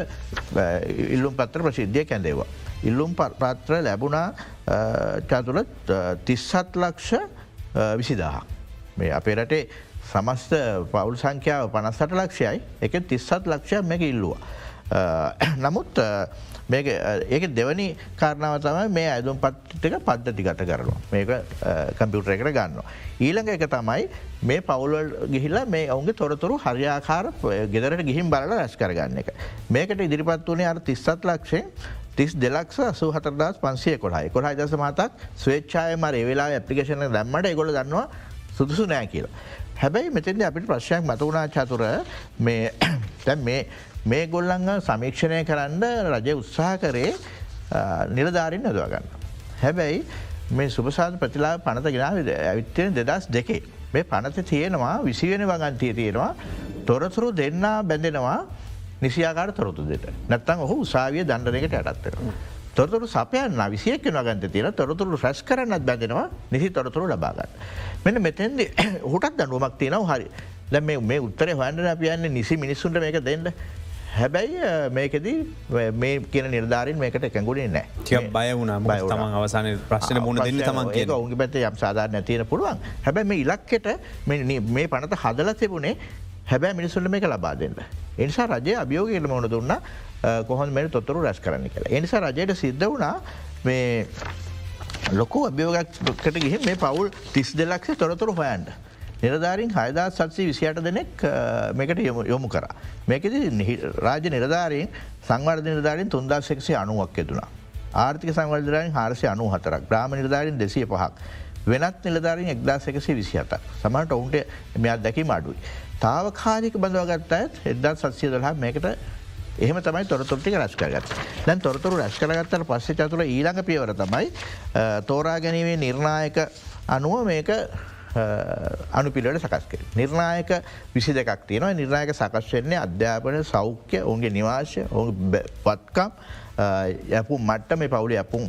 ඉල්ලුම් පත්‍ර ප්‍රසිද්ධිය කැඳේවා. ඉල්ලුම් පත්‍ර ලැබුණා චතුළ තිස්සත් ලක්ෂ විසිදාහක්. මේ අපේ රටේ සමස්ත පවුල් සංඛ්‍යාව පනස්සට ලක්ෂයයි එක තිස්සත් ලක්ෂයක් මේක ඉල්ලවා. නමුත් ඒක දෙවනි කාරණාව තමයි මේ ඇදුම් පත්තික පද්ධති ගත කරනවා මේක කම්පියුටර එකට ගන්න. ඊළඟ එක තමයි මේ පවුල්වල් ගිහිල්ලා මේ ඔවුන්ගේ තොරතුරු හරියාකාර ගෙදරට ගිහිම් බලල රැස් කරගන්න එක. මේකට ඉදිරිපත් වනේ අර තිස්සත් ලක්ෂයෙන් තිස් දෙලක්ෂ සු හතරදස් පන්සිය කොහයි කොහයි දස මතක් ස්වේච්ඡාය මර වෙලා ඇපිකේෂන දැම්මට එගොල දන්නවා සුදුසු නෑ කියලා. හැබැයි මෙතෙන්ද අපිට ප්‍රශ්නයක් මතවුණා චතුර මේ ගොල්ලංග සමීක්ෂණය කරන්න රජය උත්සාහ කරේ නිලධාරින් නදවගන්න. හැබැයි මේ සුපසාධ ප්‍රතිලා පනත ගෙනාව ඇවිත්තයෙන් දෙදස් දෙකේ. මේ පනත තියෙනවා විසිවෙන වගන්තිය තියෙනවා තොරතුරු දෙන්නා බැඳෙනවා නිසියාකාර තොරතු දෙට නැත්තන් ඔහු උසාවිය දණ්ඩනකට ඇටත්තර. තොරතුරු සපයන් විසියක් නගන්ත තියෙන තොරතුරු රැස් කරන්නත් බැඳෙනවා. නිසි තොරතුරු ලබාගන්න. මෙන්න මෙතැන්ද හුටත් දඩුවමක් තියෙනව. හරි. දැ මේ උත්තර හොන්ඩ අපියන්න නිසි මිනිස්සුන්ට මේක දෙන්න. හැබැයි මේකද මේ කියන නිර්ධාරින් මේකට එකගුණේ නෑ බය වුණ. බය තම අවසාන ප්‍රශ්න මුණ දෙන්න තම ඔුගේ පැත යම් සාධාර නැතින පුළුවන්. හැබැ මේ ඉලක්කට මේ පනත හදල තිබුණේ හැබැ මිනිසුන්ට මේක ලබා දෙන්න. එනිසා රජය අභියෝගයට මොන දුන්න කොහොන් මෙට තොතුරු රැස් කරන්න කියලා. එනිසා රජයට සිද්ධ වුණා මේ ලොකු අභියෝගක්කට ගිහ මේ පවුල් තිස් දෙලක්ෂ තොරතුරු හොයන්ට. නිරධාරින් හයදා සත්සී විසියට දෙනෙක් මේකට යොමු කර. මේකද රාජ නිරධාරීන් සංවර්ධ නිරධාරින් තුන්දා සෙක්ෂේ අනුවක් ෙතුනා. ආර්ථික සංවර්ධරයෙන් හාරසය අනු හතරක් ග්‍රාම නිරධාරින් දෙසිය පහක්. වෙනත් නිලධාරින් එක්දා සැකසි විසිහත සමට ඔවුන්ට මෙයක් දැකි මඩුයි. තාවකාලික බඳවගත්ත ඇත් එදදා සත්සිය දොහා මේකට එහම තමයි තොරතුරටික රස්කරගත් දැන් තොරතුරු රැස්කරගත්තට පස්සේ චතුර ඊළඟ පියවර තමයි තෝරා ගැනීමේ නිර්ණායක අනුව මේක අනුපිලට සකස් කර. නිර්ණායක විසි දෙකක් තියෙනවා. නිර්ණයක සකස් වෙන්නේ අධ්‍යාපන සෞඛ්‍ය ඔවුන්ගේ නිවාශය ඔවු පත්කම් යපු මට්ට මේ පවුලි අපපුම්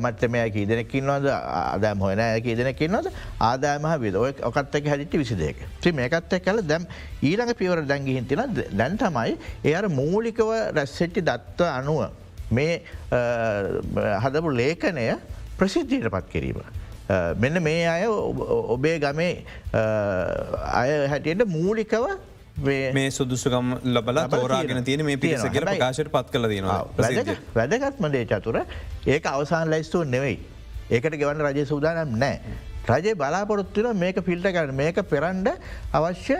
මට්ටමය කීදනෙකින්වද ආදාම හොයන කීදනෙකින්වද ආදාමහ විද ඔය ඔකත්තක හැදිටි විසිදේක ත්‍රී මේකත්ත කල දැම් ඊළඟ පිවර දැන්ගිහින් තින දැන් තමයි එයට මූලිකව රැස්සෙට්ටි දත්ව අනුව මේ හදපු ලේඛනය ප්‍රසිද්ධියට පත් කිරීම. මෙන්න මේ අය ඔබේ ගමේ අය හැටියට මූලිකව මේ සුදුසුකම් ලබලා තෝරාගෙන තියෙන මේ පිරිසගේ ප්‍රකාශයට පත් කල තියෙනවා වැදගත්මදේ චතුර ඒක අවසාන් ලයිස්තුව නෙවෙයි. ඒකට ගෙවන්න රජය සූදානම් නෑ. රජයේ බලාපොරොත්තුව මේක පිල්ට කරන මේක පෙරන්ඩ අවශ්‍ය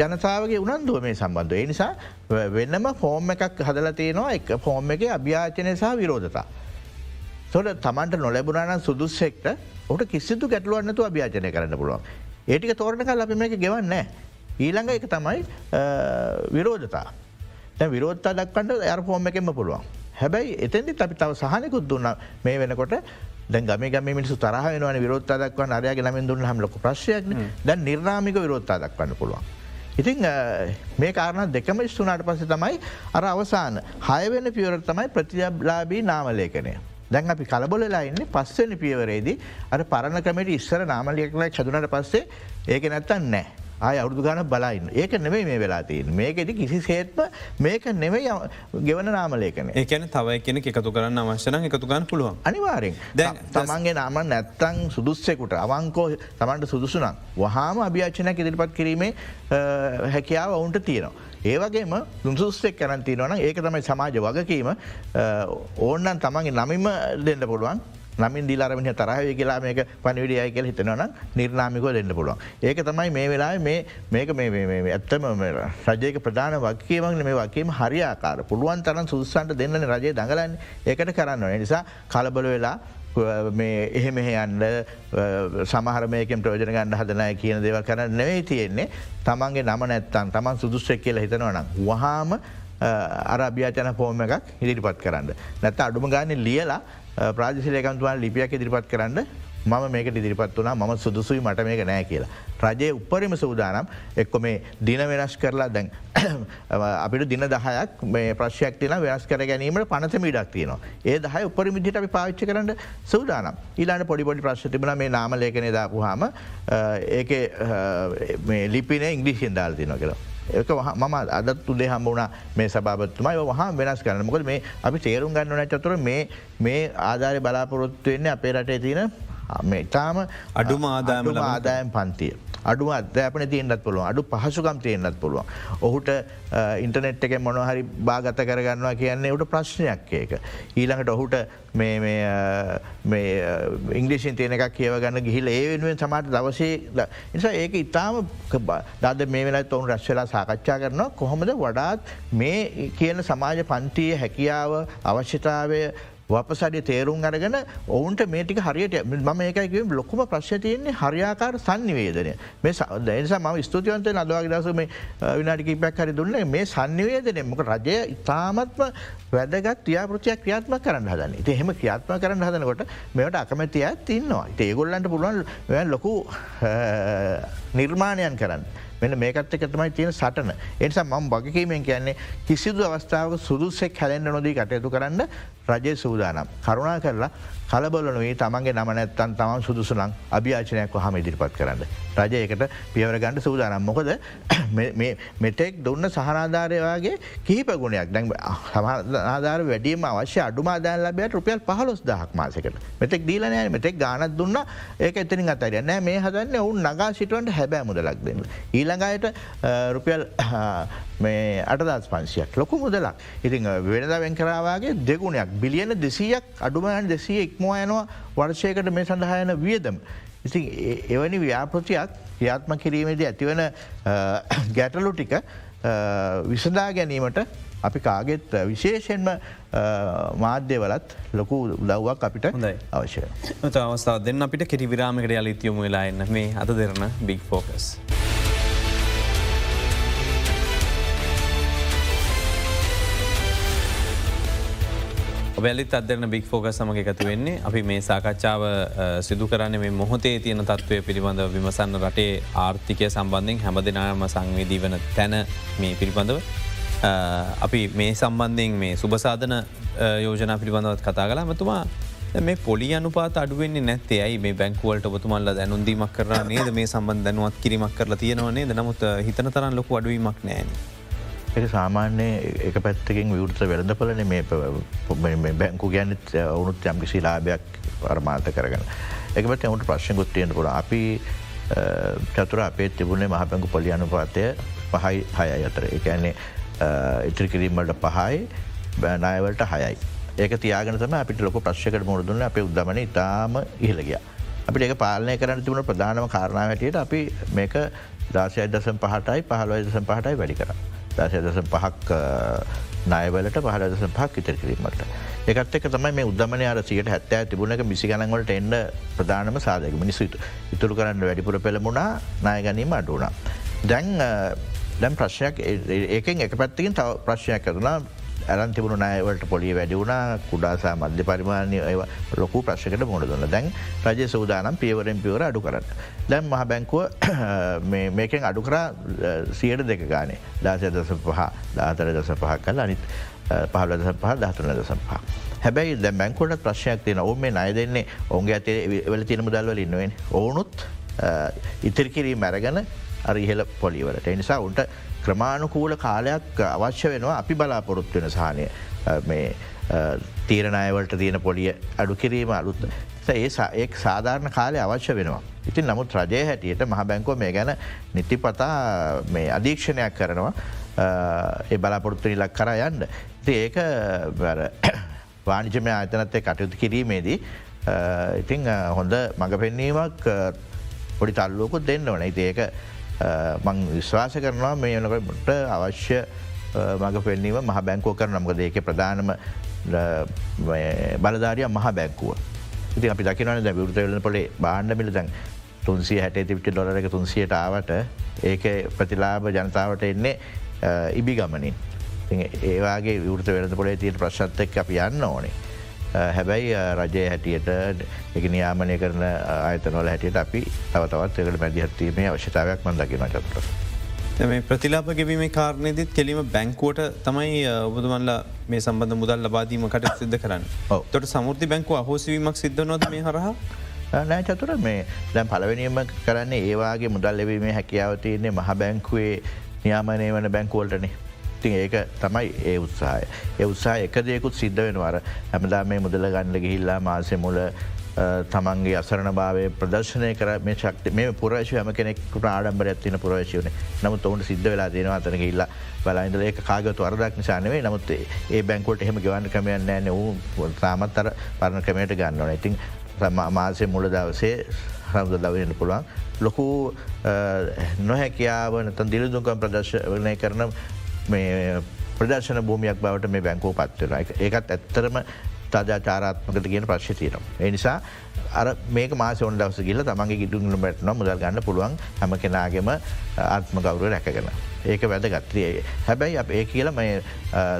ජනතාවගේ උනන්දුව මේ සම්බන්ධ. ඒ නිසා වෙන්නම ෆෝර්ම් එකක් හදල තියෙනවා එක ෆෝර්ම් එක අභ්‍යාචනය සහ විරෝධතා. තොට තමන්ට නොලැබුණන සුදුස්සෙක්ට ඔට කිසිතු ගැටලුවන්නතු අභ්‍යාචනය කරන්න පුළුවන්. ඒටික තෝරණ කල් අපි මේක ගෙවන්න. ඊළඟ එක තමයි විරෝධතා. විරෝත්තා දක්වන්ට ඇර ෆෝර්ම් එකෙම පුළුවන්. හැබැයි එතැදි අපි තව සහනකුත් දුන්න මේ වෙනකොට ගම ගම මිනිසු තරහ වෙනවන විරෝත්තා දක්වන්න අරයාගේ නමින් දුන්න හම ලොක ප්‍රශ්යක් දැන් නිර්නාමික විරෝත්තා දක්වන්න පුළුවන්. ඉතිං මේ කාරණ දෙකම ස්තුනාට පස තමයි අර අවසාන හයවෙන පියවර තමයි ප්‍රතිලාබී නාමලේකනය. දැන් අපි කලබොලලා ඉන්න පස්සනි පියවරේදී අර පරණ කමට ඉස්සර නාමලියකලා චදුනට පස්සේ ඒක නැත්තන් නෑ. ආය අවුදු ගන බලයින්න ඒක නෙවෙයි මේ වෙලා තියන මේකෙති කිසි සේත්ම මේක නෙවෙයි ගෙවන නාමලේකන ඒකන තවයි කෙන එකතු කරන්න අවශ්‍යන එකතු ගන්න පුළුවන්. අනිවාරෙන් තමන්ගේ නාම නැත්තං සුදුස්සෙකුට අවංකෝ තමන්ට සුදුසුනම් වහාම අභ්‍යාචනයක් ඉදිරිපත් කිරීමේ හැකියාව ඔවුන්ට තියෙනවා. ඒවගේම දුන්සුස්සෙක් කරන්තිනවන ඒක තමයි සමාජ වගකීම. ඕන්නන් තමන්ගේ නමිම දෙන්න පුළුවන් නමින් දිලාරමට තරහය කියලා මේක පනිවිඩියයි කියල හිතනවන නිර්නාමිකව දෙන්න පුළුවන්. ඒක තමයි මේ වෙලා මේක ඇත්තම රජයක ප්‍රධාන වක්කේවන මේ වකීම හරියාකාර පුළුවන් තරන් සුදුසන්ට දෙන්න රජය දඟලන්න ඒකට කරන්න නිසා කලබල වෙලා මේ එහෙ මෙහ යන්න සමහරමයකෙන් ප්‍රෝජන ගන්න හදනය කියන දේව කරන්න නෙවෙයි තියෙන්නේ තමන්ගේ නම නැත්තන් තමන් සුදුස්සෙක් කියලා හිතනවනම්. වහාම අරභ්‍යාචන පෝම එකක් ඉදිරිපත් කරන්න. නැත අඩුම ගාන ලියලා ප්‍රාජිසිලයකන්තුවන් ලිපියක් ඉදිරිපත් කරන්න මම මේක ඉදිරිපත් වනා ම සුදුසුයි මට මේක නෑ කියලා. රජයේ උපරිම සූදානම් එක්කො මේ දින වෙනස් කරලා දැන් අපිට දින දහයක් මේ ප්‍රශ්යක් තින වෙනස් කර ගැනීමට පනතම ඉඩක් තියනවා. ඒ දහය උපරිමිදිට අපි පාච්චි කරන්න සූදානම් ඊලාට පොඩිපොඩි ප්‍රශ් තිබන මේ නාම ලේකන දාපුහම ඒක ලිපින ඉංග්‍රීසියෙන් දාල් තින කියලා. ඒක මම අදත් උදේ හම්බුණ මේ සභාපත්තුමයි වහා වෙනස් කරන්න මොකද මේ අපි තේරුම් ගන්නන චතුර මේ මේ ආධාරය බලාපොරොත්තුවෙන්නේ අපේ රටේ තියෙන මේතාම අඩුම ආදායම ආදායම් පන්තිය. අඩුව අධ්‍යාපන තියෙන්න්නත් පුළුවන් අඩු පහසුකම් තියෙන්න්නත් පුළුවන්. ඔහුට ඉන්ටනෙට් එක මොනහරි භාගත කරගන්නවා කියන්නේ ඔට ප්‍රශ්නයක් ඒක. ඊළඟට ඔහුට ඉංග්‍රිසින් තියෙන එකක් කියව ගන්න ගිහිල ඒ වෙනුවෙන් සමට දවසේ නිසා ඒක ඉතාම දද මේ වෙනත් ඔවුන් රශ්වෙලා සාකච්ඡා කරනවා කොහොමද වඩාත් මේ කියන සමාජ පන්තිය හැකියාව අවශ්‍යතාවය වපසඩි තේරුම් අරගෙන ඔවුන්ට මේටික හරියට ම ඒකයිකම ලොකුම ප්‍රශ්ය තියන්නේ හරියාකාර සන්නිවේදනය මේ දැනිසා ම ස්තුතිවන්ත නදවාගේ දසම විනාටික පැක් හරි දුන්න මේ සන්නිවේදනය මොක රජය ඉතාමත්ම වැදගත් ්‍යාපෘතියක් ක්‍රියාත්ම කරන්න හදන ති එහෙම ක්‍රියාත්ම කරන්න හදනකොට මෙට අකමැතිය තින්නවා ඒගොල්ලන්ට පුළුවන් ලොකු නිර්මාණයන් කරන්න. මෙ මේකත් එක තමයි තියෙන සටන එනිසා මම බගකීමෙන් කියන්නේ කිසිදු අවස්ථාව සුදුසෙක් හැලෙන්න්න නොදී කටයුතු කරන්න රජය සූදානම්. කරුණා කරලා කලබලනුවේ තමන්ගේ නම නැත්තන් තමන් සුදුසුනං අභ්‍යාචනයක් හම ඉදිරිපත් කරන්න. රජයකට පියවරගණඩ සූදානම්. මොකද මෙටෙක් දුන්න සහනාධාරයවාගේ කීප ගුණයක්. දැන් සමාධාර වැඩීම අවශ්‍ය අඩුමාදාන ලබයට රුපියල් පහලොස් දහක් මාසකට. මෙතෙක් දීලනය මෙතෙක් ගානත් දුන්න. ඒක එතනින් අතර නෑ මේ හදන්න ඔවුන් නගා සිටුවන්ට හැබෑ මුදලක් දෙන්න. ඊළඟයට රුපියල් මේ අටදස් පන්සියක්. ලොකු මුදලක්. ඉතින් වෙනද වෙන් කරාවගේ දෙගුණයක්. බිලියන දෙසීයක් අඩුමයන් දෙසිය ඉක්මෝ යනවා වර්ෂයකට මේ සඳහායන වියදම. ඉතින් එවැනි ව්‍යාපෘතියක් ක්‍රියාත්ම කිරීමේදී ඇතිවන ගැටලු ටික විසදා ගැනීමට අපි කාගෙත් විශේෂෙන්ම මාධ්‍යවලත් ලොකු උදව්වක් අපිට අවශ්‍ය. අවස්ථාව දෙන්න අපිට කෙටිවිරාමකට යළිත්යොම වෙලා එන්න මේ අද දෙරන බික් ෆෝකස්. වැලිත් අදරන බික් ෆෝක සමග එකතු වෙන්නේ. අපි මේ සාකච්ඡාව සිදු කරන්න මේ මොහොතේ තියෙන තත්ත්වය පිළිබඳව විමසන්න රටේ ආර්ථිකය සම්බන්ධෙන් හැම දෙනාම සංවේදී වන තැන මේ පිළිබඳව. අපි මේ සම්බන්ධයෙන් මේ සුභසාධන යෝජනා පිළිබඳවත් කතා කලා මතුමා මේ පොලි අනුපාත අඩුවෙන්නේ නැත්තේ? ඇයි මේ බැංකුවලට ඔබතුමල්ල දැනුන්දීමක් කර නේද? මේ සම්බන්ධ දැනුවත් කිරීමක් කරලා තියෙනවනේ නමුත් හිතන තරන් ලොකු අඩුවීමක් නෑන. එක සාමාන්‍ය එක පැත්තකින් විවෘත වෙළඳ පලන මේ බැංකු ගැනත් ඔවුනුත් යම් කිසි ලාභයක් පරමාර්ථ කරගන්න. එක පැත් එමට ප්‍රශ්නකුත් තියෙන පුළ අපි චතුර අපේ තිබුණේ මහපැංකු පොලි අනුපාතය පහයි හයයි අතර එකන්නේ ඉතිරි කිරීමට පහයි බෑනායවලට හයයි. ඒක තියාගෙන තම අපිට ලොක ප්‍රශ්කට මුරදුන්න අප උද්දමන ඉතාම ඉහළගිය. අපිට ඒක පාලනය කරන්න තිබුණ ප්‍රධානම කාරණාවටයට අපි මේක දාසය දසම් පහටයි පහලවයි දසම් පහටයි වැඩි කර. දසය දසම් පහක් නයවලට පහල දසම් පහක් ඉතර කිරීමට. එකත් එක තමයි මේ උද්දමන අර සියට හැත්තෑ තිබුණක මිසි ගනන්වලට එන්න ප්‍රධානම සාධක මිනිස්සුතු ඉතුරු කරන්න වැඩිපුර පෙළමුණා නාය ගැනීම අඩුවනා. දැන් දැම් ප්‍රශ්යක් ඒකෙන් එක පැත්තිකින් තව ප්‍රශ්නයක් කරලා ඇරන් තිබුණු නයවලට පොලිය වැඩි වුණා කුඩාසා මධ්‍ය පරිමාණය ලොකු ප්‍රශ්කට මුණ දුන්න. දැන් රජ සූදානම් පියවරෙන් පියවර අඩු කරන්න. දැන් මහ බැංකුව මේකෙන් අඩු කරා සියට දෙක ගානේ. දාසය දස පහ දාතර දස පහක් කල අනිත් පහල දස පහ දහතුන දසම් පහ. හැබැයි දැ බැංකොට ප්‍රශ්යක් තියන ඔවු මේ නය දෙන්නේ ඔුන්ගේ ඇතේ වෙල තිනම දල්වල ඉන්නුවෙන් ඕනුත් ඉතිරිකිරී මැරගන අරිහෙල පොලිවලට එනිසා උන්ට ක්‍රමාණුකූල කාලයක් අවශ්‍ය වෙනවා අපි බලාපොරොත්තු වෙන සාහනය මේ තීරණයවලට තියෙන පොලිය අඩු කිරීම අලුත් ඒ ඒ සාධාරණ කාලය අවශ්‍ය වෙනවා. ඉතින් නමුත් රජය හැටියට මහ බැංකෝ මේ ගැන නිතිපතා මේ අධීක්ෂණයක් කරනවා ඒ බලාපොරොත්තු නිලක් කර යන්න. ඉති ඒක වානිජමය ආතනත්තේ කටයුතු කිරීමේදී ඉතිං හොඳ මඟ පෙන්නීමක් පොඩි තල්ලෝකුත් දෙන්න වන ඒක මං විශ්වාස කරනවා මේ වනකට අවශ්‍ය මඟ පෙන්නීම මහ බැංකෝ කර නමකද ඒක ප්‍රධානම බලධාරිය මහ බැංකුව. ඉති අපි දකිනවන ද විෘතවලන පොලේ බාණ්ඩ මිල දැන් තුන්සිය හැට තිවිච්ච ඩොලර එක තුන්සියට ආවට ඒක ප්‍රතිලාභ ජනතාවට එන්නේ ඉබි ගමනින්. ඒවාගේ විෘත වෙලද පොලේ තියට ප්‍රශ්ත්තක් අපි යන්න ඕනේ. හැබැයි රජය හැටියට එක නියාමනය කරන අයතනොල හැටියට අපි තවතවත් එකට මැදිහත්වීමේ අවශ්‍යතාවයක් මන්දකින චතුර. මේ ප්‍රතිලාප ගෙවීම කාරණයදත් කෙලීම බැංකුවට තමයි ඔබතුමන්ලා මේ සම්බඳ මුදල් ලබාදීමකට සිද්ධ කරන්න. තොට සමුෘති බැංකුව අහෝසිවීමක් සිද්ධ නොද මේ හරහා? නෑ චතුර මේ දැන් පලවෙනීම කරන්නේ ඒවාගේ මුදල් ලැබීමේ හැකියාව තියන්නේ මහ බැංකුවේ නියාමනය වන බැංකුවලටනේ ඉතින් ඒක තමයි ඒ උත්සාහය. ඒ උත්සා එක දෙයකුත් සිද්ධ වෙනවර හැමදා මේ මුදල ගණඩ ගිහිල්ලා මාසෙ මුල තමන්ගේ අසරණ භාවය ප්‍රදර්ශනය කර මේ ශක්ති මේ පුරශය හම කෙනෙක්ට ආඩම්බර ඇතින පුරවශයන නමුත් ඔවුන් සිද්ධ වෙලා දෙනවා අතන ඉල්ලා බලයින්දල ඒ කාගතු වරදක් නිසානවේ නමුත් ඒ බැංකොට එහෙම ගවන්න කමයන්න ෑන. වූ තාමත් අර පරණ ක්‍රමයට ගන්නවන ඉතින් මාසය මුල දවසේ හරද දවන්න පුළුවන් ලොකු නොහැකියාව නතන් දිලිදුකම් ප්‍රදර්ශනය කරන මේ ප්‍රදර්ශන භූමියක් බවට මේ බැංකෝ පත්වෙන එක ඒකත් ඇත්තරම තාජාචාරාත්මකට කියන ප්‍රශ්ය තියනවා. ඒ නිසා අර මේක මාස ඔොන් දවස ගිල තමන්ගේ ගිටුගල බැටන මුදල් ගන්න පුළුවන් හැම කෙනගේම ආත්ම ගෞර රැකගෙන. ඒක වැද ගත්තියේ හැබැයි අප ඒ කියල මේ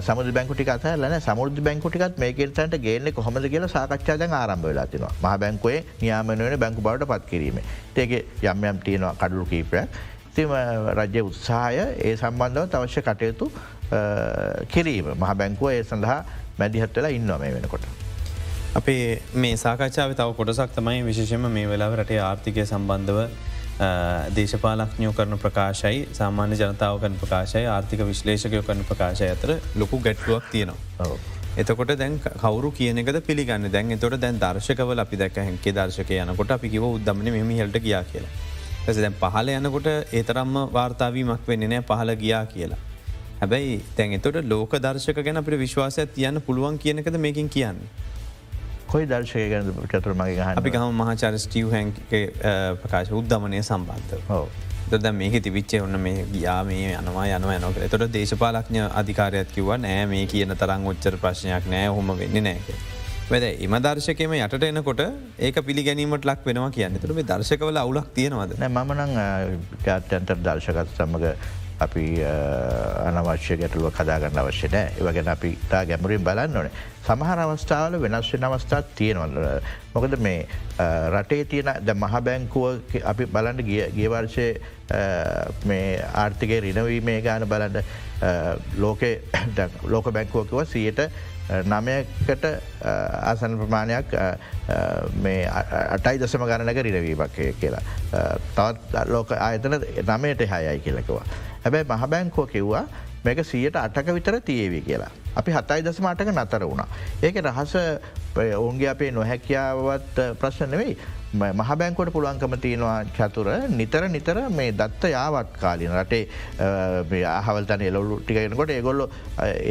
සමුද බැංකුටි කත ලන සමුෘද් බැංකුටිකත් මේකෙල්තන්ට ගේන්නේ කොහොමද කියලා සාකච්ඡාද ආරම්භ වෙලා තිනවා මහ බැංකුවේ නියාමනුවන බැංකු බවට පත් කිරීම. ඒක යම් යම් තියෙනවා කඩුළු කීපයක් තිම රජ්‍ය උත්සාහය ඒ සම්බන්ධව තවශ්‍ය කටයුතු කිරීම මහ බැංකුව ඒ සඳහා මැදිහත් වෙලා ඉන්නවා මේ වෙනකොට. අපේ මේ සාකච්ඡාව තව කොටසක් තමයි විශෂම මේ වෙලාව රටේ ආර්ථිකය සම්බන්ධව දේශපාලක්ඥයෝ කරන ප්‍රකාශයි සාමාන්‍ය ජනතාව කරන ප්‍රකාශයි ආර්ථික විශ්ලේෂකයෝ කරන ප්‍රකාශය අතර ලොකු ගැට්ලුවක් තියෙනවා. එතකොට දැන් කවරු කියනකද පිළිගන්න දැන් තොට දැන් දර්ශකවල අපි දැක හැන්කේ දර්ශක යනකොට අපි කිව උදමන මෙම හල්ට ගියා කියලා. ඇස දැන් පහල යනකොට ඒතරම්ම වාර්තාවීමක් වෙන්න නෑ පහල ගියා කියලා. හැබැයි තැන් එතොට ලෝක දර්ශක ගැන අපට විශ්වාසයක් තියන්න පුළුවන් කියනකද මේකින් කියන්න. කොයි දර්ශය ගැන චතුර මගේ අපි ගහම මහාචාර ස්ටියව් හැන් ප්‍රකාශ උද්ධමනය සම්බන්ධ. ද මේක තිවිච්චේ ඔන්න මේ ගියා මේ යනවා යනවා යනක තොට දේශපාලක්ඥ අධිකාරයක් කිව නෑ මේ කියන තරං ඔච්චර ප්‍රශ්නයක් නෑ හොම වෙන්න නෑක. වැද එම දර්ශකම යට එනකොට ඒක පිළිගැනීමට ලක් වෙනවා කියන්න. තුර මේ දර්ශකවල අවුලක් තියෙනවද? මනං ජාත්‍යන්තර දර්ශකත් සමඟ අපි අනවශ්‍ය ගැටලුව කදාගන්න අවශ්‍ය නෑ. ඒවගෙන අපි තා ගැමරින් බලන්න ඕනේ. සමහර අවස්ථාවල වෙනස් වෙන අවස්ථාත් තියෙනවල මොකද මේ රටේ තියෙන ද මහ බැංකුව අපි බලන්න ගියවර්ෂය මේ ආර්ථිකය රිනවීමේ ගාන බලන්න ලෝකේ ලෝක බැංකුවකව සියට නමයකට ආසන ප්‍රමාණයක් අටයි දසම ගණනක රිනවීමක් කියලා. තවත් ලෝක ආයතන නමයට හයයි කියලකවා. හැබැයි මහබැංකෝ කිව්වා මේක සියට අටක විතර තියේවි කියලා. අපි හතයි දසමටක නතර වුණා. ඒක රහස ඔවුන්ගේ අපේ නොහැකියාවත් ප්‍රශ්න නෙවෙයි මහ බැංකොට පුළුවන්කම තියෙනවා චතුර. නිතර නිතර මේ දත්ත යාවත් කාලින රටේ ආහවල්තන එලොලු ටිකෙනකොට ඒගොල්ලො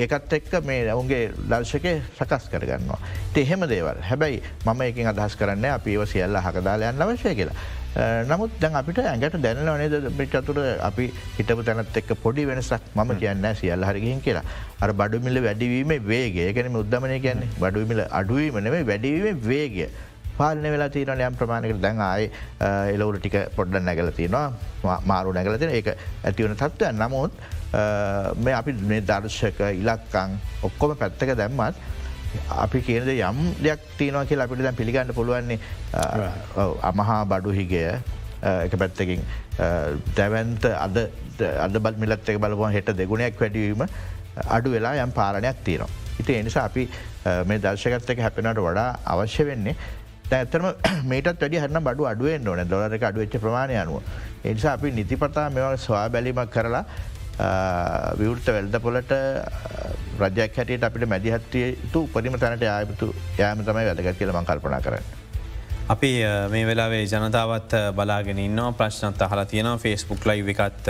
ඒකත් එක්ක මේ ඔවුන්ගේ දර්ශකය සකස් කරගන්නවා. එහෙම දේවල්. හැබැයි මම එකින් අදහස් කරන්න අපි ඒව සියල්ල හකදාලයන්න අවශ්‍ය කියලා. නමුත් දැන් අපිට ඇඟට දැනල නේද? චතුර අපි හිටපු තැනත් එක් පොඩි වෙනසක් ම කියන්න සියල්ල හරිගින් කියලා. අර බඩුමිල වැඩිවීම වේගේ ඒකනම උද්දමනය කියන්නේ. බඩුමිල අඩුවීම නෙවේ වැඩිවීම වේගය. පාලන වෙලා තියන යම් ප්‍රමාණකට දැන් ආය එලවුර ටික පොඩ්ඩ නැගල තියෙනවා මාරු නැගලතින ඒ ඇතිවන තත්ත්වය නමුත් මේ අපි මේ දර්ශක ඉලක්කං ඔක්කොම පැත්තක දැම්මත් අපි කියනද යම් දෙයක් තියනවා කියලා අපිට දැන් පිළිගන්න පුළුවන්නේ අමහා බඩු හිගය. එක පැත්තකින් දැවන්ත අද අද බත් මිලත් එක බලපුවන් හෙට දෙගුණයක් වැඩීම අඩු වෙලා යම් පාලනයක් තියෙනවා. ඉති එනිසා අපි මේ දර්ශකත්තක හැපෙනට වඩා අවශ්‍ය වෙන්නේ ඇතරම මේටත් වැඩි හරන්න බඩු අඩුවෙන් ඕන දොලරක අඩුවච්ච ප්‍රමාණය අනුව. එනිසා අපි නිතිපතා මෙවල් ස්වා බැලීමක් කරලා විවෘත වෙල්ද පොලට රජයක් හැටියට අපිට මැදිහත්වයතු උපරිම තැනට යායපතු යාම තමයි වැදගත් කියල මං කල්පනා කරන්න. අපි මේ වෙලාවේ ජනතාවත් බලාගෙන ඉන්න ප්‍රශ්නත් අහලා තියෙන ෆෙස්බුක් ලයි එකත්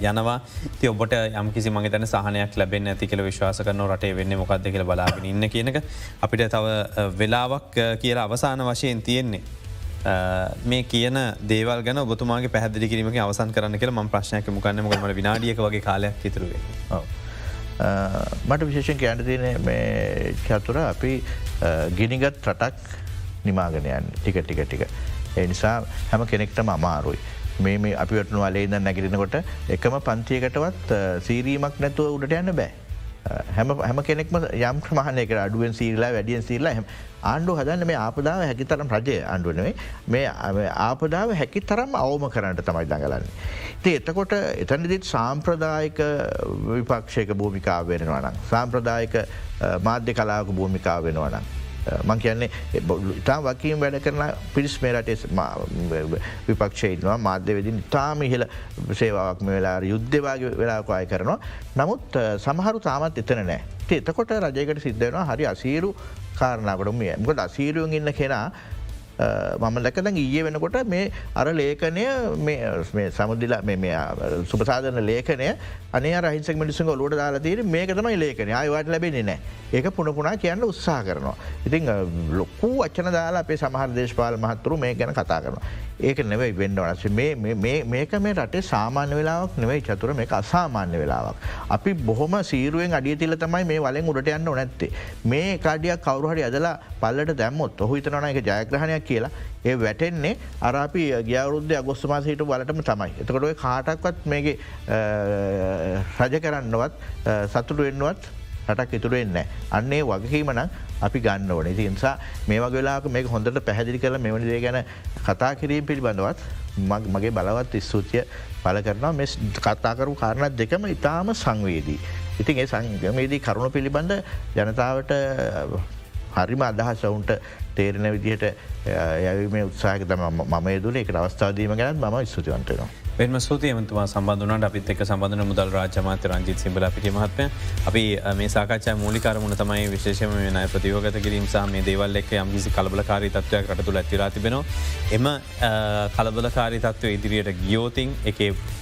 යනවා. ති ඔබට යම්කිසි මගේ තැන සහනයක් ලැබෙන් ඇති කියල විශ්වාස කරන රටේ වෙන්න මොකක්ද කියල බලාගෙන ඉන්න කියනක අපිට තව වෙලාවක් කියලා අවසාන වශයෙන් තියෙන්නේ. මේ කියන දේවල් ගැන ඔබතුමාගේ පැහදිලි කිරීමක අවසන් කරන්න කියල ම ප්‍රශ්නයක මුකන්න මොකමට විනාඩියක වගේ කාලයක් ඉතුරුවේ. මට විශේෂෙන් කියන්න තියන මේ චතුර අපි ගිනිගත් රටක් නිමාගනයන් ටික ටික ටික. ඒ නිසා හැම කෙනෙක්ටම අමාරුයි. මේ අපිවටනු අලේද නැගිරෙනකොට එකම පන්තියකටවත් සීරීමක් නැතුව උඩට යන්න බෑ. හැම හැම කෙනෙක්ම යම් ක්‍රමාණයක අඩුවෙන් සීරලා වැඩියෙන් සීරලා හම ආණ්ඩු හදන්න මේ ආපදාව හැකි තරම් රජය අන්ඩුවනේ මේ ආපදාව හැකි තරම් අවම කරන්නට තමයි දඟලන්නේ. ති එතකොට එතනදිත් සාම්ප්‍රදායක විපක්ෂයක භූමිකාව වෙනවනම්. සාම්ප්‍රදායක මාධ්‍ය කලාක භූමිකාව වෙනවනම්. මං කියන්නේ ඉතා වකීම් වැඩ කරන පිරිස් මේ රටේ විපක්ෂයනවා මාධ්‍ය වෙදින් ඉතාම ඉහල සේවාවක් මේ වෙලා යුද්ධවාගේ වෙලාකවාය කරනවා. නමුත් සමහරු තාමත් එතන නෑ. එතකොට රජයකට සිද්ධවෙනවා හරි අසීරු කාරණාකට මිය මොකද අසීරුවන් ඉන්න කෙනා මම දැකද ඊය වෙනකොට මේ අර ලේඛනය සමුදිලා සුපසාධන ලේඛනය අනේ රහිසක මිනිසු ඔලුට දාලා තීර මේක තමයි ලේඛනය අයවාට ලැබෙන්නේ නෑ ඒක පුුණපුුණා කියන්න උත්සා කරනවා. ඉතිං ලොක්කු අච්චන දාලා අපේ සමහර දේශපාල මහත්තුරු මේ ගැන කතා කරනවා. ඒක නෙවෙයි වෙන්න වනස මේක මේ රටේ සාමාන්‍ය වෙලාවක් නෙවෙයි චතුර මේ අසාමාන්‍ය වෙලාවක්. අපි බොහොම සීරුවෙන් අඩිය තිල තමයි මේ වලෙන් උඩට යන්න නැත්තේ. මේ කාඩියක් කවරුහරි අදලා පල්ලට දැම්මොත් ඔහු හිතනන එක ජයග්‍රහණයක් කියලා ඒ වැටෙන්නේ අරපි ගියවරුද්ධ අගොස්තුමාසහිට බලටම තමයි. එතකොට කාටක්වත් මේගේ රජ කරන්නවත් සතුටු වෙන්නවත් රටක් ඉතුරෙන්න අන්නේ වගකීමන අපි ගන්න ඕන ති නිසා මේ වගේලාක මේ හොඳට පැහැදිලි කළ මෙවනිදේ ගැන කතා කිරීම පිළිබඳවත් මගේ බලවත් ස්තුතිය පල කරනවා මෙ කතාකරු කාරණත් දෙකම ඉතාම සංවේදී. ඉතින් ඒ සංගමේදී කරුණු පිළිබඳ ජනතාවට හරිම අදහස් ඔවුන්ට තේරෙන විදිහට යවීම උත්සාහක තම මම දුන එක අවස්ථාදීම ගැන ම ස්තුතිවන්තනවා. එම සූතියමතුවා සබඳුනට අපිත් එක් සබඳන මුදල් රාජමාත රංජිත් සිබල පිටි මහත්ම අපි මේ සාකච්ඡා මූලිකරමුණ තමයි විශේෂම නය ප්‍රතියෝගත කිරීම සහ මේ දේවල් එක් යම්කිසි කලබලකාරී තත්වයක් රටතුළ ඇතිලා තිබෙනවා. එම කලබලකාරී තත්ව ඉදිරියට ගියෝතින් එක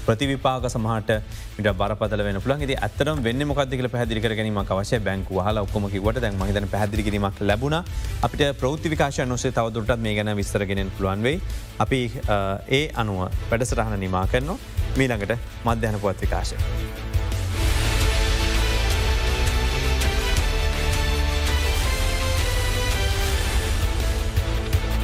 ප්‍රතිවිපාක සමහට මිට බරපදල වෙන පුළන් ති ඇතරම් වෙන්න මොකදදික පැදිරි ගැනීම අවශ්‍ය බැංකු හල ඔක්කොමක වට දැන් මහිතන පැදිරි කිරීමක් ලැබුණ. අපිට ප්‍රෞතිවිකාශය නොසේ තවදුරටත් මේ ගැන විස්තරගෙනෙන් පුළුවන්වෙයි අපි ඒ අනුව වැඩසටහන නිමා කරනවා. මීළඟට මධ්‍යහන පුවත් විකාශය.